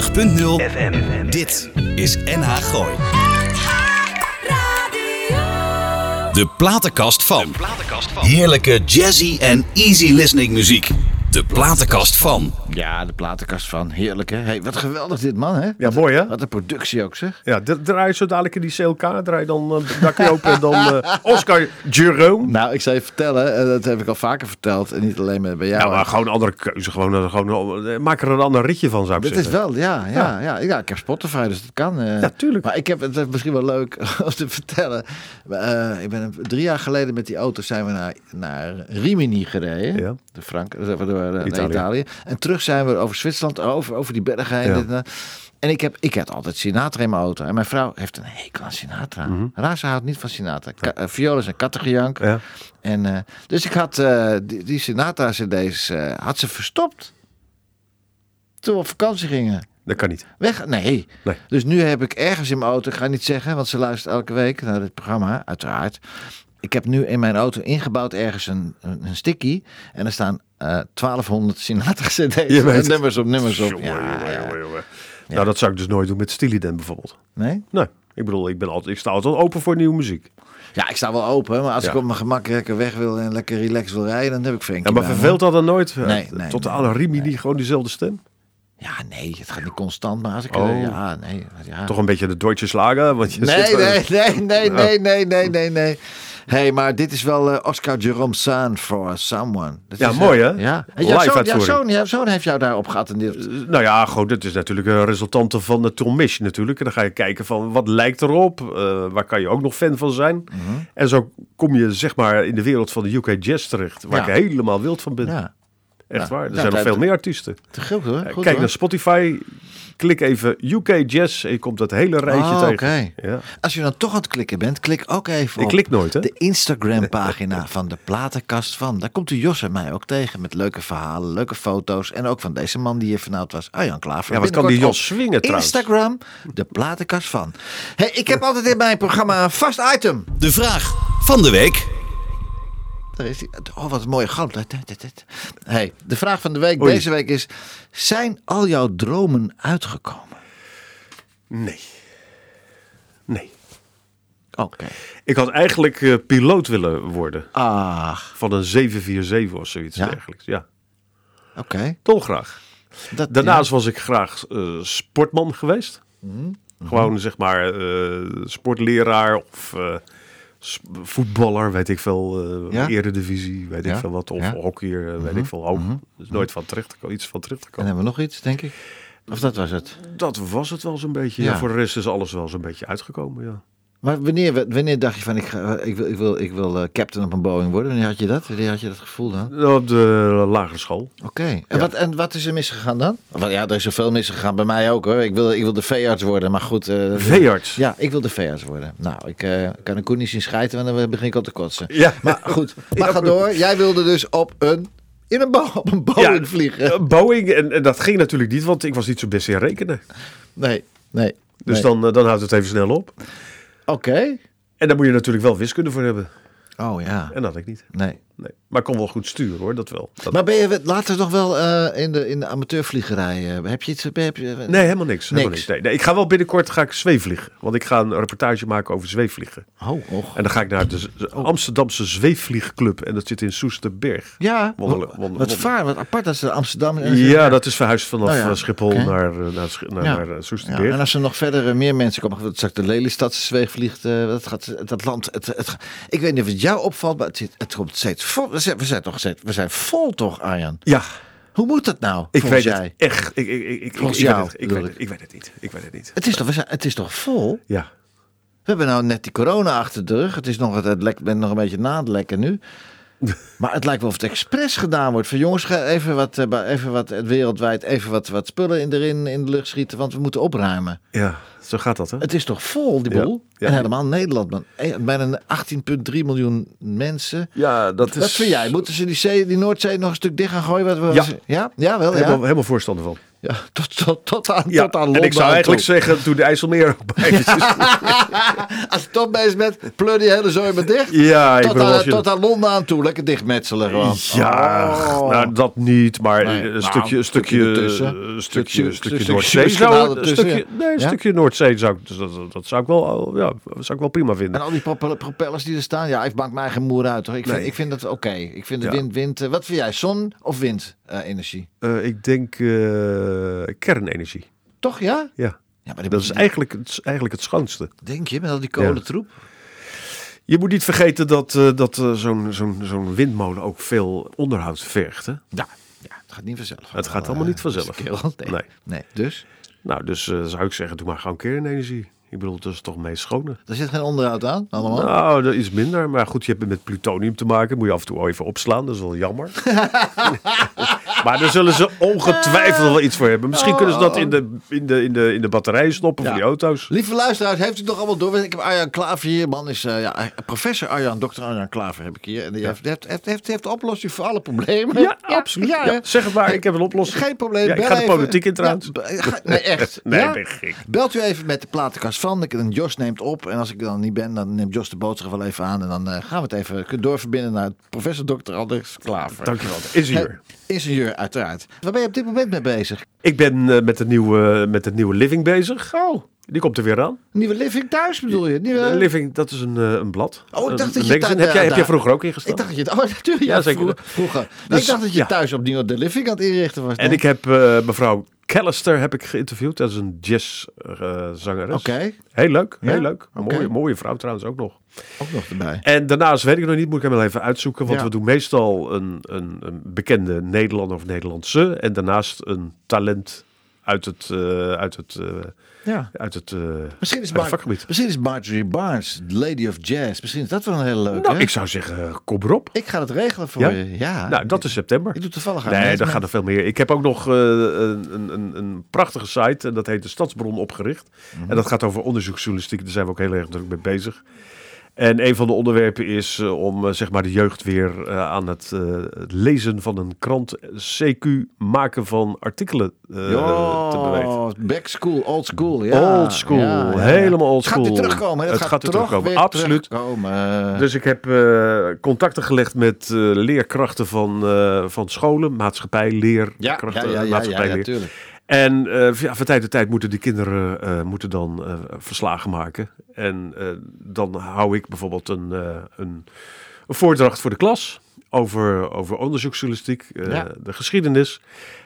FM. Dit is NH Gooi. De platenkast van. Heerlijke jazzy en easy listening muziek. De platenkast van. Ja, de platenkast van. Heerlijk, hè? Hey, wat geweldig dit, man, hè? Ja, mooi hè? Wat een productie ook, zeg. Ja, draai je zo dadelijk in die CLK, draai dan uh, dakje open en dan eh, Oscar Jerome. Nou, ik zou je vertellen, en dat heb ik al vaker verteld, en niet alleen met bij jou. Ja, maar gewoon een andere keuze. Gewoon, eh, gewoon, eh, maak er een ander ritje van, zou ik Dit zeggen. is wel, ja, ja, ja, ja. Ik heb Spotify, dus dat kan. eh. Ja, tuurlijk. Maar ik heb het is misschien wel leuk om te vertellen. Eh, ik ben drie jaar geleden met die auto zijn we naar, naar Rimini gereden. Ja. De Frank, eh, door, naar Italië. Italië. En terug zijn we over Zwitserland, over, over die bergen heen. Ja. dit en. En ik, heb, ik had altijd Sinatra in mijn auto. En mijn vrouw heeft een hekel aan Sinatra. Raar, ze houdt niet van Sinatra. Ka eh, violen en kattengejank. Mhm. Ja. En, eh, dus ik had eh, die, die Sinatra-cd's eh, had ze verstopt. Toen we op vakantie gingen. Dat kan niet. Weg? Nee. Nee. Dus nu heb ik ergens in mijn auto, ik ga niet zeggen, want ze luistert elke week naar dit programma, uiteraard. Ik heb nu in mijn auto ingebouwd ergens een, een, een sticky. En er staan eh 1200 Sinatra cd's. Je weet het. Nummers op nummers op. Jongen, Ja, jongen, jongen. Nou, dat zou ik dus nooit doen met Stiliden bijvoorbeeld. Nee? Nee, ik bedoel, ik, ben altijd, ik sta altijd open voor nieuwe muziek. Ja, ik sta wel open, maar als Ja. ik op mijn gemak lekker weg wil en lekker relaxed wil rijden, dan heb ik Frenkie Ja, maar verveelt dat dan nooit? Eh, Nee, nee, Tot de nee, alle Rimini gewoon diezelfde stem? Ja, nee, het gaat niet constant, maar als ik... Oh. eh, ja, nee. Ja. Toch een beetje de Deutsche Slager? Want je Nee, zit, nee, eh, nee, nee, nee, nee, nee, nee, nee. Hey, maar dit is wel eh, Oscar Jerome Saan for Someone. Dat Ja, is, mooi, eh, hè? Ja. En Live jouw zoon, jouw, zoon, jouw zoon heeft jou daarop geattendeerd. Nou ja, goed, dit is natuurlijk een resultante van de Tom Misch natuurlijk. En dan ga je kijken van wat lijkt erop, eh, waar kan je ook nog fan van zijn. Mhm. En zo kom je zeg maar in de wereld van de UK Jazz terecht, waar Ja. ik helemaal wild van ben. Ja, Echt Ja. waar, er Ja, zijn nog veel meer artiesten. te goed hoor. Eh, Goed, Kijk hoor. naar Spotify, klik even UK Jazz en je komt dat hele rijtje Oh, tegen. oké. Ja. Als je dan toch aan het klikken bent, klik ook even Ik op klik nooit, hè? de Instagram-pagina van de Platenkast van. Daar komt u Jos en mij ook tegen met leuke verhalen, leuke foto's. En ook van deze man die hier vanavond was, Arjan Klaver. Ja, wat kan die Jos swingen trouwens? Instagram, de Platenkast van. Hey, ik heb altijd in mijn programma een vast item. De vraag van de week. Daar is. Oh, wat een mooie galm. Hey, de vraag van de week Oei. deze week is: zijn al jouw dromen uitgekomen? Nee. Nee. Oké. Ik had eigenlijk eh, piloot willen worden Ah, van een 747 of zoiets Ja? dergelijks. Ja, oké. dolgraag. Dat- Daarnaast was ik graag eh, sportman geweest. Mhm. Gewoon zeg maar eh, sportleraar of voetballer, weet ik veel. Ja? Eredivisie, weet Ja? ik veel wat. Of Ja? Mhm. hockeyer, eh, weet ik veel. Ook. Dus nooit van terecht, te iets van terecht te En komen. hebben we nog iets, denk ik? Of dat was het? Dat was het wel zo'n beetje. Ja. Voor de rest is alles wel zo'n beetje uitgekokomen, ja. Maar wanneer, wanneer dacht je van: ik, ga, ik wil, ik wil, ik wil eh, captain op een Boeing worden? Wanneer had je dat? Wanneer had je dat gevoel dan? Op de lagere school. Oké. En, wat, en wat is er misgegaan dan? Wel, ja, er is zoveel misgegaan bij mij ook hoor. Ik wil, ik wil de veearts worden, maar goed. eh, Veearts? Ja, ik wil de veearts worden. Nou, ik eh, kan een koe niet zien schijten, want dan begin ik al te kotsen. Ja. Maar goed, maar ga door. Jij wilde dus op een, in een, bo- op een Boeing vliegen. Boeing. En, en dat ging natuurlijk niet, want ik was niet zo best in rekenen. Nee, nee. Dus nee. dan, dan houdt het even snel op. Oké. En daar moet je natuurlijk wel wiskunde voor hebben. Oh ja. En dat had ik niet. Nee. Nee. Maar ik kon wel goed sturen hoor, dat wel. Dat... Maar ben je later nog wel eh, in, de, in de amateurvliegerij? eh, heb je iets? Heb je, Nee, helemaal niks. Helemaal Niks. niks. Nee, nee, ik ga wel binnenkort ga ik zweefvliegen. Want ik ga een reportage maken over zweefvliegen. Oh, och. En dan ga ik naar de Z- Amsterdamse Zweefvliegclub. En dat zit in Soesterberg. Ja, Wonder- wat, wonder- wat wonder- vaar, wat apart dat ze Amsterdam... en- Ja, dat is verhuisd vanaf Oh ja, eh, Schiphol naar, naar, naar, Ja. naar eh, Ja, Soesterberg. en als er nog verder meer mensen komen, wat straks de Lelystadse zweeg vliegt, eh, dat gaat, dat land, het, het, ik weet niet of het jou opvalt, maar het, het komt steeds vol. We zijn, we zijn toch we zijn vol toch, Arjan? Ja, Hoe moet dat nou? ik weet jij? het echt. Ik, ik, ik, ik, weet het, ik, weet het, ik weet het niet. Ik weet het niet. Het is toch, we zijn, het is toch vol? Ja. We hebben nou net die corona achter de rug. Het is nog, het, het lek, ben nog een beetje na het lekken nu. Maar het lijkt wel of het expres gedaan wordt. Van jongens, ga even wat, eh, even wat wereldwijd, even wat, wat spullen in, erin in de lucht schieten, want we moeten opruimen. ja, zo gaat dat hè. Het is toch vol, die boel? ja. En helemaal Nederland, man. Eh, Bijna 18,3 miljoen mensen. Ja, dat Wat vind jij? Moeten ze die, zee, die Noordzee nog een stuk dicht gaan gooien? Wat we Ja. ja? Ja, wel, Helemaal, helemaal voorstander van. Ja, tot, tot, tot aan, Ja, tot aan en Londen ik zou eigenlijk toe. zeggen, toen de IJsselmeer ook bij is. Als je toch bezig bent, pleur die hele zooi maar dicht. Ja, ik tot, bedoel, aan, je- tot aan Londen aan toe. Lekker dichtmetselen gewoon. Ja, Oh. nou dat niet, maar Nee, een nou, stukje, een stukje, een Stukje- stukje, een stukje stukje Noordzee zou, een stukje, nee, een ja. stukje Noordzee zou, ik- dus dat, dat, zou ik wel, ja, zou ik wel prima En vinden. al die propel- propellers die er staan, ja, ik maakt mij geen moer uit. Hoor. Ik, vind, ik vind dat oké. Ik vind de wind, wind. eh, wat vind jij, zon of windenergie? Eh, ik denk eh, kernenergie. Toch, ja? Ja, Ja, maar dat is eigenlijk, het, is eigenlijk het schoonste. Denk je, met al die kolentroep? Je moet niet vergeten dat, eh, dat eh, zo'n zo'n zo'n windmolen ook veel onderhoud vergt. Hè? Ja. ja, het gaat niet vanzelf. Het gaat Eh, allemaal niet vanzelf. kerel. Nee. Nee. nee. Dus, Nou, dus eh, zou ik zeggen, doe maar gewoon kernenergie. Ik bedoel, dat is toch meest schone. er zit geen onderhoud aan, allemaal. Nou, dat is minder. Maar goed, je hebt met plutonium te maken. Moet je af en toe even opslaan. Dat is wel jammer. maar daar zullen ze ongetwijfeld wel iets voor hebben. Misschien kunnen ze dat in de, in de, in de, in de batterijen stoppen Ja. van die auto's. Lieve luisteraars, heeft u het nog allemaal door? Ik heb Arjan Klaver hier. Man is eh, ja, professor Arjan, dokter Arjan Klaver heb ik hier. En die heeft, heeft, heeft, heeft, heeft de oplossing voor alle problemen. Ja, absoluut. Ja, zeg het maar, ik heb een oplossing. Geen probleem. Ja, ik ga de politiek in trouwens. Ga- nee, echt. Nee, ben gek. Belt u even met de platenkast van. En Jos neemt op. En als ik dan niet ben, dan neemt Jos de boodschap wel even aan. En dan eh, gaan we het even doorverbinden naar professor Dr. Anders Klaver. Dankjewel. Is hier. Hey, ingenieur, uiteraard. Waar ben je op dit moment mee bezig? Ik ben eh, met, de nieuwe, met het nieuwe Living bezig. Oh, Die komt er weer aan. nieuwe living thuis bedoel je? Nieuwe... Living, dat is een, eh, een blad. Oh, ik dacht dat je daar- heb, jij, heb jij vroeger ook ingestaan? Ik dacht dat je het... Oh, natuurlijk. Ja, zeker. Vroeger. Nee, Dus, ik dacht dat je thuis opnieuw de living aan het inrichten was. En ik heb eh, mevrouw Callister heb ik geïnterviewd. Dat is een jazzzangeres. Oké, Heel leuk, Ja? heel leuk. Mooie, mooie vrouw trouwens ook nog. ook nog erbij. En daarnaast weet ik nog niet, moet ik hem wel even uitzoeken. Want Ja. we doen meestal een, een, een bekende Nederlander of Nederlandse. En daarnaast een talent uit het, eh, uit het, Ja. uit het, eh, Misschien is, uit het Mar- vakgebied. misschien is Marjorie Barnes, Lady of Jazz. Misschien is dat wel een hele leuke. Nou, hè? ik zou zeggen, kom erop. Ik ga het regelen voor Ja? je. Ja. Nou, dat is september. Ik doe toevallig aan Nee, dan gaat er veel meer. Ik heb ook nog eh, een, een, een, een prachtige site en dat heet de Stadsbron opgericht. Mhm. En dat gaat over onderzoeksjournalistiek. Daar zijn we ook heel erg druk mee bezig. En een van de onderwerpen is eh, om eh, zeg maar de jeugd weer eh, aan het, lezen van een krant, CQ maken van artikelen Jo, te bewegen. back school, old school. Ja. Old school, Ja, ja, ja. helemaal old Het gaat weer school. terugkomen. Het Het, gaat weer toch terugkomen, weer absoluut. terugkomen. Dus ik heb contacten gelegd met leerkrachten van, van scholen, maatschappij, leerkrachten, ja, ja, ja, maatschappij, leer. En eh, ja, van tijd tot tijd moeten die kinderen eh, moeten dan eh, verslagen maken. En dan hou ik bijvoorbeeld een, een, een voordracht voor de klas over, over onderzoeksjournalistiek, Ja. de geschiedenis.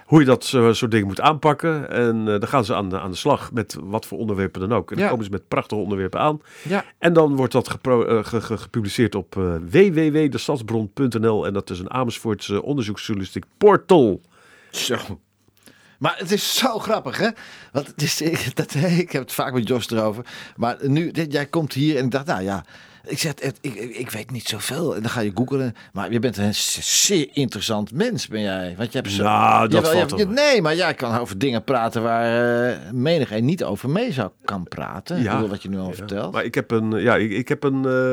Hoe je dat soort dingen moet aanpakken. En dan gaan ze aan de, aan de slag met wat voor onderwerpen dan ook. En dan Ja. komen ze met prachtige onderwerpen aan. Ja. En dan wordt dat gepro- ge- ge- gepubliceerd op www.destadsbron.nl. En dat is een Amersfoortse onderzoeksjournalistiek portal. Zo. Maar het is zo grappig, hè? Want het is, ik, dat, ik heb het vaak met Jos erover. Maar nu, dit, jij komt hier en ik dacht, nou ja. Ik, zeg, het- ik, ik, weet niet zoveel. En dan ga je googlen. Maar je bent een zeer interessant mens, ben jij. Want je hebt zo... Nou, dat Jawel, valt je- wel. Nee, maar jij kan over dingen praten waar eh menig een niet over mee zou kan praten. Ik bedoel, wat je nu al Ja, vertelt. Maar ik heb een, ja, ik, ik heb een, eh,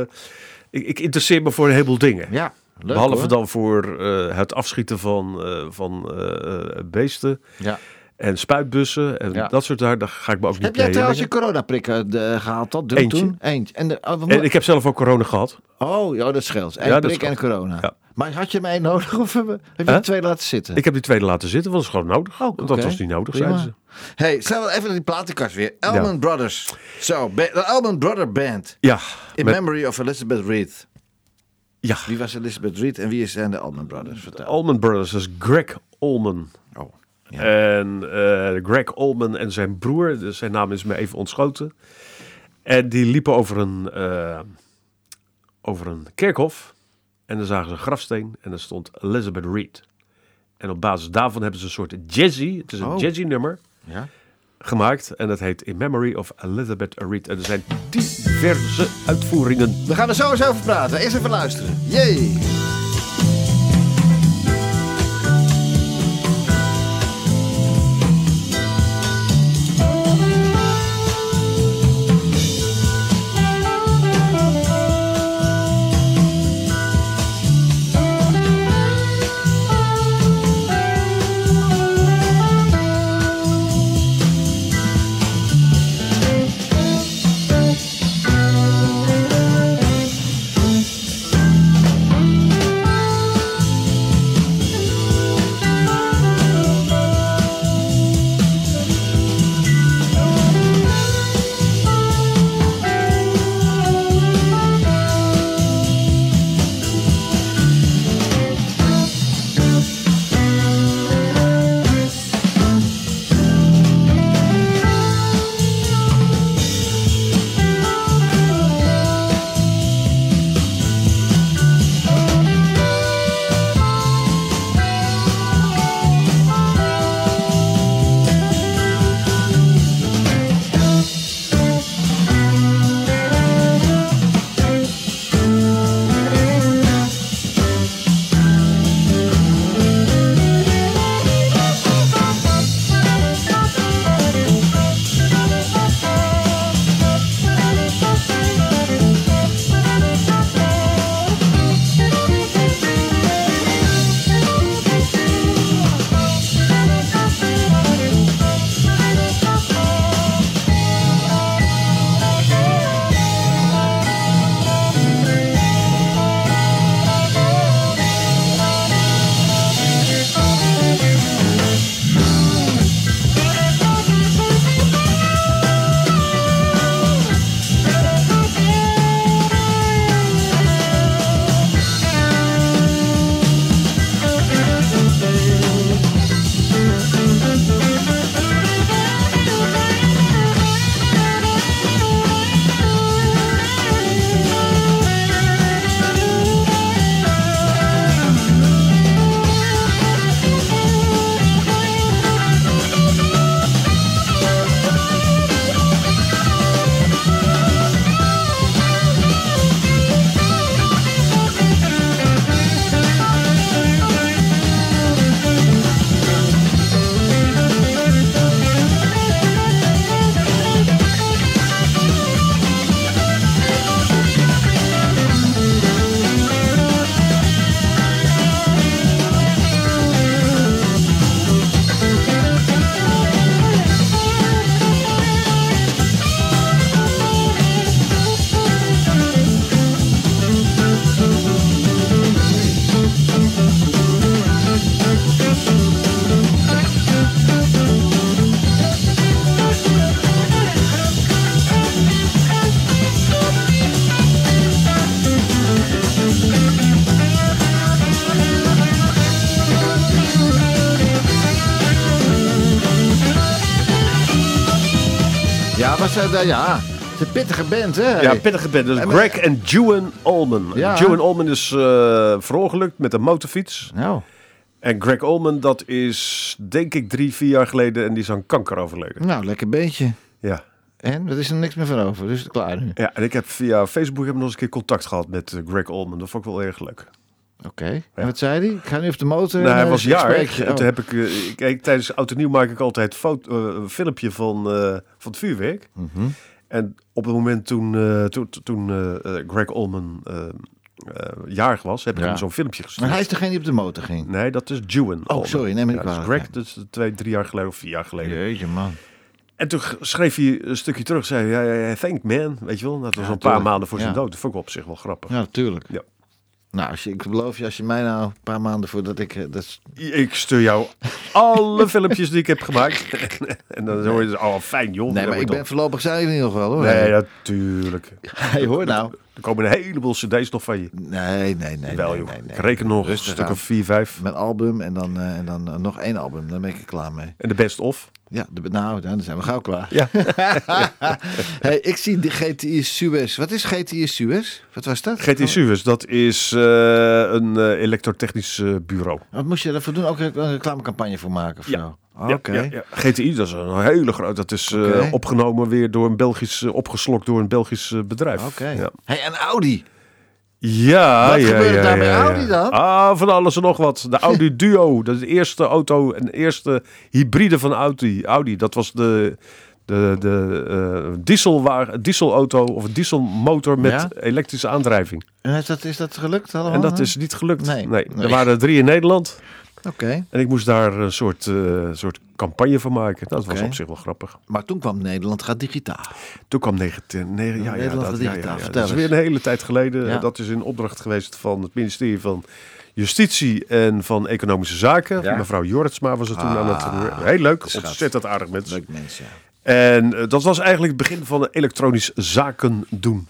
ik, ik interesseer me voor een heleboel dingen. ja, leuk Behalve hoor. dan voor eh, het afschieten van, eh, van eh, beesten Ja. en spuitbussen en Ja. dat soort daar, daar ga ik me ook niet Heb jij trouwens je inmengen. coronaprik eh, gehaald? Dat Eentje. toen? Eentje. En, de, oh, En ik heb zelf ook corona gehad. Oh, ja, dat scheelt. Ja, dat prik en corona. Ja. Maar had je één nodig of heb je Huh? er twee laten zitten? Ik heb die tweede laten zitten, want dat is gewoon nodig. Oh, Dat oké. was niet nodig, Prima. zeiden ze. Hey, stel wel even naar die platenkast weer. Allman Brothers. Zo, de Allman Brother Band. Ja, In met- memory of Elizabeth Reed. Ja. Wie was Elizabeth Reed en wie zijn de Allman Brothers? Vertel. Allman Brothers, is Greg Allman. Oh, ja. En eh, Greg Allman en zijn broer, dus zijn naam is me even ontschoten. En die liepen over een, eh, over een kerkhof. En dan zagen ze een grafsteen en er stond Elizabeth Reed. En op basis daarvan hebben ze een soort jazzy, het is een Oh. jazzy nummer, ja. Gemaakt. En dat heet In Memory of Elizabeth Reed. En er zijn diverse uitvoeringen. We gaan er eens over praten. Eerst even luisteren. Jee. Eh, ja, het is een pittige band, hè? Ja, pittige band. Dus Greg en Juan Allman. Ja. Juan Allman is eh verongelukt met een motorfiets. Nou, En Greg Allman, dat is denk ik drie, vier jaar geleden en die is aan kanker overleden. nou, lekker beentje. Ja. En? Er is er niks meer van over, dus klaar nu. ja, en ik heb via Facebook heb nog eens een keer contact gehad met eh, Greg Allman. Dat vond ik wel erg leuk. Oké. En wat zei hij? Ik ga nu op de motor. nou, hij eh, was ik jarig. Oh. toen heb ik, eh, ik, kijk, tijdens oud en nieuw maak ik altijd foto, eh, een filmpje van, van het vuurwerk. Mhm. En op het moment toen, toen, toen Greg Allman eh, eh, jarig was, heb ik Ja. hem zo'n filmpje gestuurd. Maar hij is degene die op de motor ging. Nee, dat is Juan. Oh, sorry, neem niet ja, dat is Greg, dat is twee, drie jaar geleden of vier jaar geleden. Jeetje, man. En toen schreef hij een stukje terug, zei hij, thank man, weet je wel. Dat was Ja, een paar maanden voor zijn dood. Dat vond ik op zich wel grappig. Ja, natuurlijk. Ja. Nou, als je, ik beloof je, als je mij nou een paar maanden voordat ik... eh, Dat is, Ik stuur jou alle filmpjes die ik heb gemaakt. en dan hoor je, dus, oh fijn joh. nee, maar ik ben voorlopig zijn nog wel, hoor. Nee, natuurlijk. Hey, hoor nou. Er komen een heleboel cd's nog van je. Nee, nee, nee. Wel nee, nee, nee. Ik reken nog een stuk aan. of vier, vijf. Mijn album en dan, eh, en dan eh, nog één album. Dan ben ik er klaar mee. En de best of. Ja, de, nou, dan zijn we gauw klaar. Ja. hey, ik zie de GTI Suez. Wat is GTI Suez? Wat was dat? GT Suez, dat is eh, een elektrotechnisch bureau. Wat moest je daarvoor doen? Ook een reclamecampagne voor maken of Ja. zo? Oké. ja. GTI, dat is een hele grote. Dat is eh, opgenomen weer door een Belgisch, eh, opgeslokt door een Belgisch eh, bedrijf. Oké. Ja. Hey, en Audi. Ja, Wat ja, gebeurde ja, daar bij. Audi dan? Ah, van alles en nog wat. De Audi Duo, dat is de eerste auto en de eerste hybride van Audi. Audi, dat was de, de, de dieselwagen, dieselauto of een dieselmotor met elektrische aandrijving. En is dat, is dat gelukt allemaal? En dat is niet gelukt. Nee. Nee. Nee. Er waren er drie in Nederland. Oké. En ik moest daar een soort, eh, soort campagne van maken. Dat was op zich wel grappig. Maar toen kwam Nederland gaat digitaal. Toen kwam 19... Nee, ja, ja, Nederland dat, gaat ja, digitaal. ja. Dat is weer een hele tijd geleden. Dat is in opdracht geweest van het ministerie van Justitie en van Economische Zaken. Mevrouw Jortsma was er toen Ah, aan het roer. Heel leuk, schat. ontzettend aardig mensen. Leuk mensen, ja. En eh, dat was eigenlijk het begin van elektronisch zaken doen.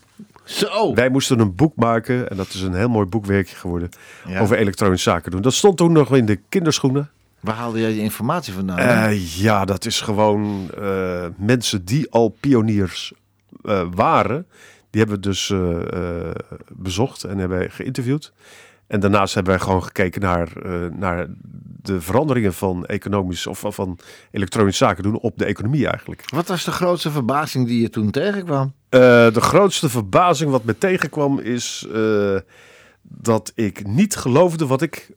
Zo! Wij moesten een boek maken en dat is een heel mooi boekwerkje geworden Ja. over elektronisch zaken doen. Dat stond toen nog in de kinderschoenen. Waar haalde jij die informatie vandaan? Eh, ja, dat is gewoon eh, mensen die al pioniers eh, waren. Die hebben we dus bezocht en hebben geïnterviewd. En daarnaast hebben wij gewoon gekeken naar, eh, naar de veranderingen van economisch of van- van elektronisch zaken doen op de economie eigenlijk. Wat was de grootste verbazing die je toen tegenkwam? Eh, de grootste verbazing wat me tegenkwam is eh, dat ik niet geloofde wat ik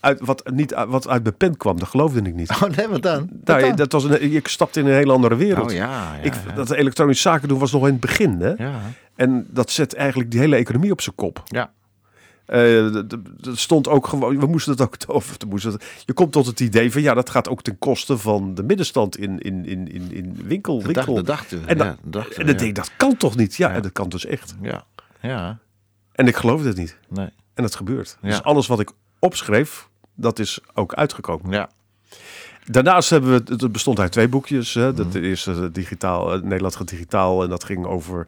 uit, wat, niet, wat uit mijn pen kwam. Dat geloofde ik niet. Oh nee, wat dan? Wat Nou, dan? dat was een, ik stapte in een hele andere wereld. Oh ja, ja, ik, ja. Dat elektronisch zaken doen was nog in het begin. Hè? Ja, En dat zet eigenlijk die hele economie op zijn kop. ja. Eh, d- Dat stond ook gewoon, we moesten het ook, we moesten het, je komt tot het idee van ja, dat gaat ook ten koste van de middenstand in, in, in, in, in winkel. Dat dacht, winkel. dat dachten we. En ja, dat dachten we, en ja. denk dat kan toch niet? Ja, Ja. en dat kan dus echt. Ja, ja, En ik geloofde het niet. nee, En dat gebeurt. Dus alles wat ik opschreef, dat is ook uitgekomen. ja. Daarnaast hebben we, het het bestond uit twee boekjes. Hè. Mhm. Dat de eerste eh, digitaal, eh, Nederland gaat digitaal en dat ging over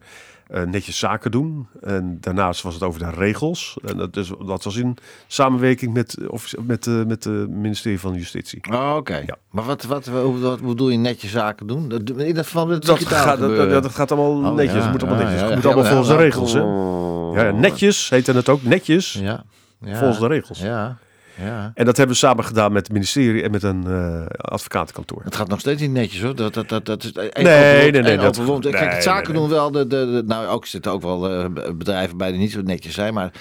eh, netjes zaken doen. En daarnaast was het over de regels. En dat, dus, dat was in samenwerking met, of, met, eh, met het ministerie van Justitie. Oh, oké. Ja. Maar wat, wat, hoe, wat bedoel je netjes zaken doen? Dat, in dat het Dat digitaal gaat, dat, dat gaat allemaal Oh, netjes. ja, het moet allemaal ja, netjes. ja, het moet allemaal volgens de regels. Hè? Ja, ja, netjes heette het ook. Netjes Ja, ja. volgens de regels. Ja, ja. En dat hebben we samen gedaan met het ministerie en met een eh, advocatenkantoor. Het gaat nog steeds niet netjes hoor. Dat, dat, dat, dat is één Nee, nee, nee, één dat-. Kijk, nee, het zaken nee, nee. doen wel. De, de, de- nou, ook zitten ook wel eh, bedrijven bij die niet zo netjes zijn. Maar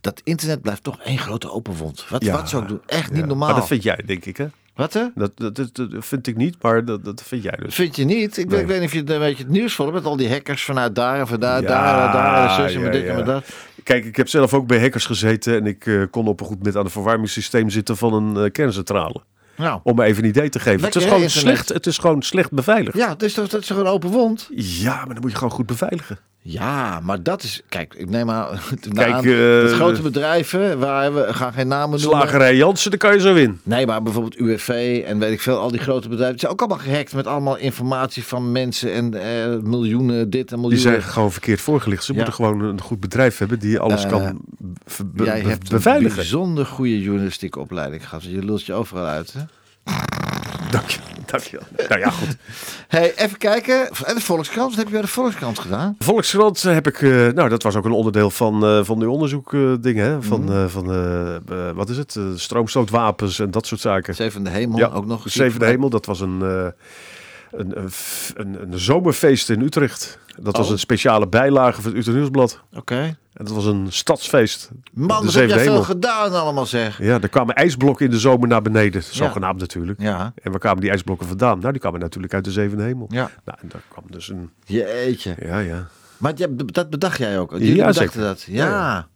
dat internet blijft toch één grote open wond. Wat, Ja, wat ze ook doen. Echt niet Ja. normaal. Maar dat vind jij, denk ik, hè? Wat hè? Dat, dat, dat, dat vind ik niet, maar dat, dat vind jij dus. Vind je niet? Ik, weet- Nee. ik weet niet of je een beetje het nieuws volgt met al die hackers vanuit daar en vanuit Ja, daar en daar. En zus en ja, met dit en ja. met dat. Kijk, ik heb zelf ook bij hackers gezeten en ik eh, kon op een goed moment aan het verwarmingssysteem zitten van een eh, kerncentrale. Nou, Om me even een idee te geven. het, is gewoon internet? slecht, het is gewoon slecht beveiligd. ja, toch, dat is een open wond? Ja, maar dan moet je gewoon goed beveiligen. Ja, maar dat is... Kijk, ik neem aan... Kijk, aan eh, grote bedrijven, waar we gaan geen namen noemen. Slagerij Jansen, daar kan je zo in. Nee, maar bijvoorbeeld UWV en weet ik veel, al die grote bedrijven. Die zijn ook allemaal gehackt met allemaal informatie van mensen en eh, miljoenen dit en Die miljoenen. zijn gewoon verkeerd voorgelicht. Ze Ja. moeten gewoon een goed bedrijf hebben die alles Eh, kan be- Jij hebt een beveiligen. bijzonder goede journalistieke opleiding gehad. Je lult je overal uit, hè? Dank je, Dankjewel. Nou ja, goed. Hey, even kijken. En de Volkskrant, wat heb je bij de Volkskrant gedaan? Volkskrant heb ik, eh, nou dat was ook een onderdeel van, eh van die onderzoekdingen, hè? Van, eh, van eh, eh, wat is het, Eh, stroomstootwapens en dat soort zaken. Zevende Hemel, Ja, ook nog eens. Zevende Hemel, dat was een, eh, een, een, een zomerfeest in Utrecht. Dat was Oh. een speciale bijlage van het Utrecht Nieuwsblad. Oké. En dat was een stadsfeest. Man, de wat heb jij veel gedaan allemaal zeg. Ja, er kwamen ijsblokken in de zomer naar beneden, zogenaamd natuurlijk. Ja. En waar kwamen die ijsblokken vandaan? Nou, die kwamen natuurlijk uit de Zevende Hemel. Ja. Nou, en daar kwam dus een, Jeetje. ja, ja. Maar dat bedacht jij ook? Jullie Ja, bedachten zeker. dat? Ja. Ja,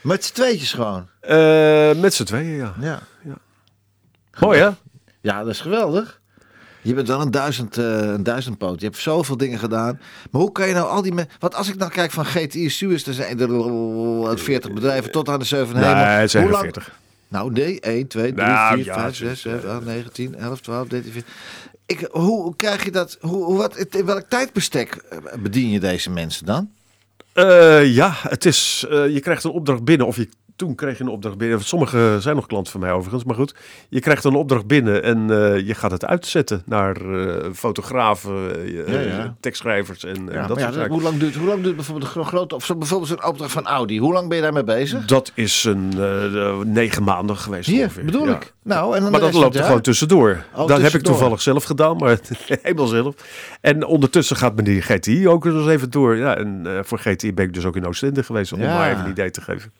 Met z'n tweetjes gewoon. Eh, met z'n tweeën, ja. Ja. Mooi, hè? Ja, dat is geweldig. Je bent wel een duizend, eh een duizendpoot. Je hebt zoveel dingen gedaan. Maar hoe kan je nou al die mensen... Want als ik dan kijk van GTI Suez, er zijn er uit 40 bedrijven tot aan de 7 Nee, het zijn Hoe er lang- 40. Nou, nee. 1, 2, 3, Nou, 4, ja, 5, zo- 6, 7, 8, 9, 10, 11, 12, 13, 14. Ik, hoe krijg je dat... Hoe, wat, in welk tijdbestek eh, bedien je deze mensen dan? Eh, ja, het is, eh, je krijgt een opdracht binnen. Of je, toen kreeg je een opdracht binnen. Sommige zijn nog klanten van mij overigens. Maar goed, je krijgt een opdracht binnen en eh, je gaat het uitzetten naar eh, fotografen, eh, Ja, ja. tekstschrijvers en, dat soort zaken. hoe, lang duurt, hoe lang duurt bijvoorbeeld een gro- grote... Of zo bijvoorbeeld zo'n opdracht van Audi. Hoe lang ben je daarmee bezig? Dat is een negen maanden geweest Hier, ongeveer. bedoel ik. Nou, en dan Maar dat loopt er gewoon tussendoor. Oh, dat heb ik toevallig zelf gedaan, maar helemaal zelf. En ondertussen gaat meneer GTI ook eens even door. Ja, en voor GTI ben ik dus ook in Oostende geweest, om Ja. maar even een idee te geven.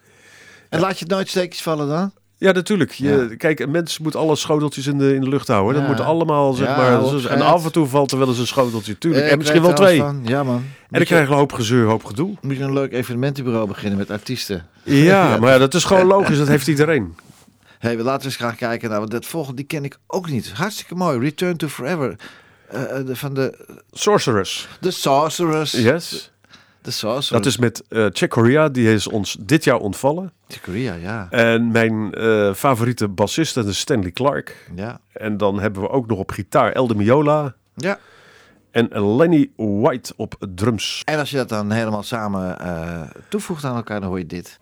En laat je het nooit steekjes vallen dan? Ja, natuurlijk. Je, Kijk, een mens moet alle schoteltjes in de, in de lucht houden. Dat moet allemaal, zeg Ja, maar. en af en toe valt er wel eens een schoteltje, tuurlijk. Eh, en misschien wel twee. van. Ja, man. En dan krijg je, een hoop gezeur, hoop gedoe. moet je een leuk evenementenbureau beginnen met artiesten. Ja, maar ja, dat is gewoon logisch. Dat heeft iedereen. hey, we laten eens gaan kijken naar... Want dat volgende, die ken ik ook niet. Hartstikke mooi. Return to Forever. De, van de... Sorceress. The Sorcerers. Yes. Sorcerers. Dat is met Chick Corea. Die is ons dit jaar ontvallen. Korea, ja. En mijn eh, favoriete bassist dat is Stanley Clark. Ja. En dan hebben we ook nog op gitaar Elde Miola. Ja. En Lenny White op drums. En als je dat dan helemaal samen eh, toevoegt aan elkaar, dan hoor je dit.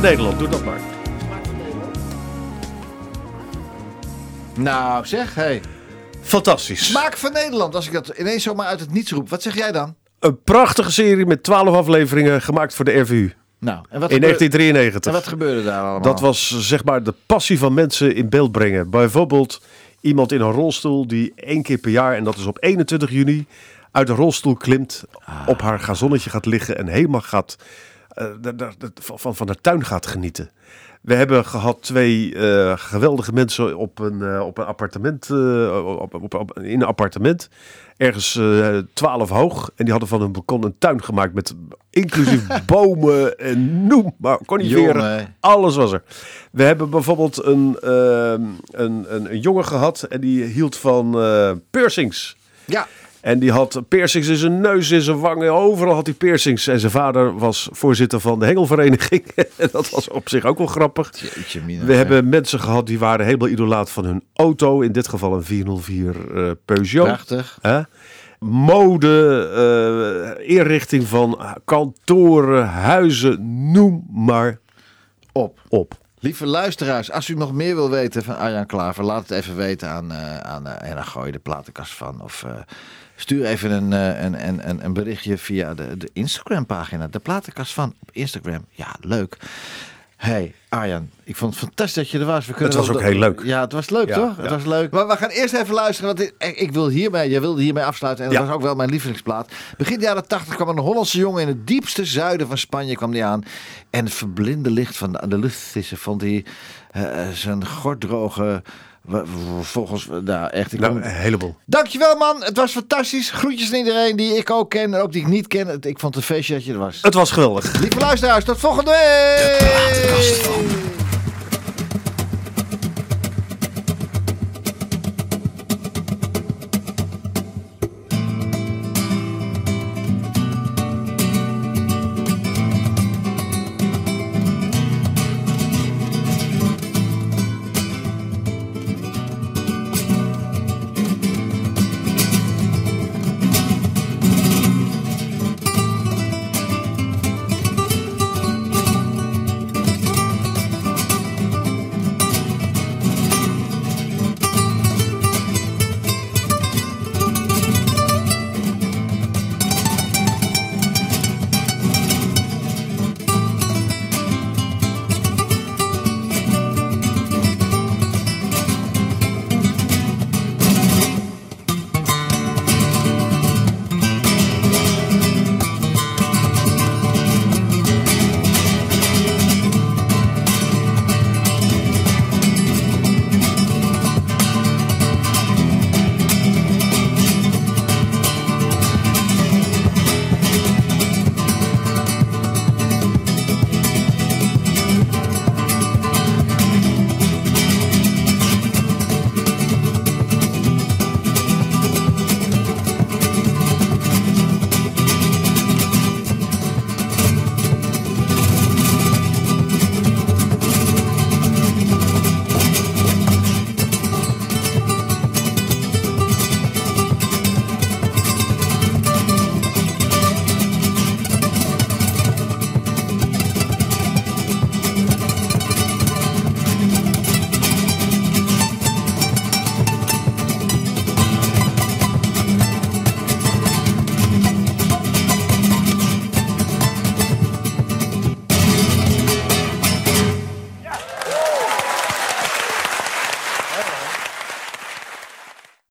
Van Nederland, doe dat maar. Nou, zeg, hey. Fantastisch. Smaak van Nederland, als ik dat ineens zomaar uit het niets roep. Wat zeg jij dan? Een prachtige serie met 12 afleveringen gemaakt voor de RVU. Nou, en wat, In gebeurde, 1993. en wat gebeurde daar allemaal? Dat was zeg maar de passie van mensen in beeld brengen. Bijvoorbeeld iemand in een rolstoel die één keer per jaar, en dat is op 21 juni, uit een rolstoel klimt, op haar gazonnetje gaat liggen en helemaal gaat van, van de tuin gaat genieten. We hebben gehad twee eh, geweldige mensen op een, eh, op een appartement, eh, op, op, op- in een appartement, ergens eh 12 hoog. En die hadden van hun balkon een tuin gemaakt met inclusief bomen en noem maar, coniferen. Jongen. Alles was er. We hebben bijvoorbeeld een, ehm, een, een, een jongen gehad en die hield van eh, piercings. Ja, En die had piercings in zijn neus, in zijn wangen, overal had hij piercings. En zijn vader was voorzitter van de hengelvereniging. En dat was op zich ook wel grappig. jeetje mina. We hebben mensen gehad die waren helemaal idolaat van hun auto. In dit geval een 404 eh, Peugeot. Prachtig. Mode, eh, inrichting van kantoren, huizen, noem maar Op. op. Lieve luisteraars, als u nog meer wil weten van Arjan Klaver, laat het even weten aan, eh aan en dan gooi je de platenkast van. Of stuur even een, eh, een, een, een, een berichtje via de, de Instagram pagina. De platenkast van op Instagram. Ja, leuk. Hey Arjan, ik vond het fantastisch dat je er was. We kunnen Het was ook heel leuk. Ja, het was leuk Ja, toch? ja. Het was leuk. Maar we gaan eerst even luisteren, want ik, ik wil hiermee, jij wilde hiermee afsluiten. En dat Ja. was ook wel mijn lievelingsplaat. Begin jaren 80 kwam een Hollandse jongen in het diepste zuiden van Spanje kwam die aan. En het verblinde licht van de, luchtvissen vond hij eh, eh, zijn gorddroge... Volgens, nou echt. Ik Nou, kon- een heleboel. Dankjewel man, het was fantastisch. Groetjes aan iedereen die ik ook ken en ook die ik niet ken. Ik vond het een feestje dat je er was. Het was geweldig. Lieve luisteraars, tot volgende week!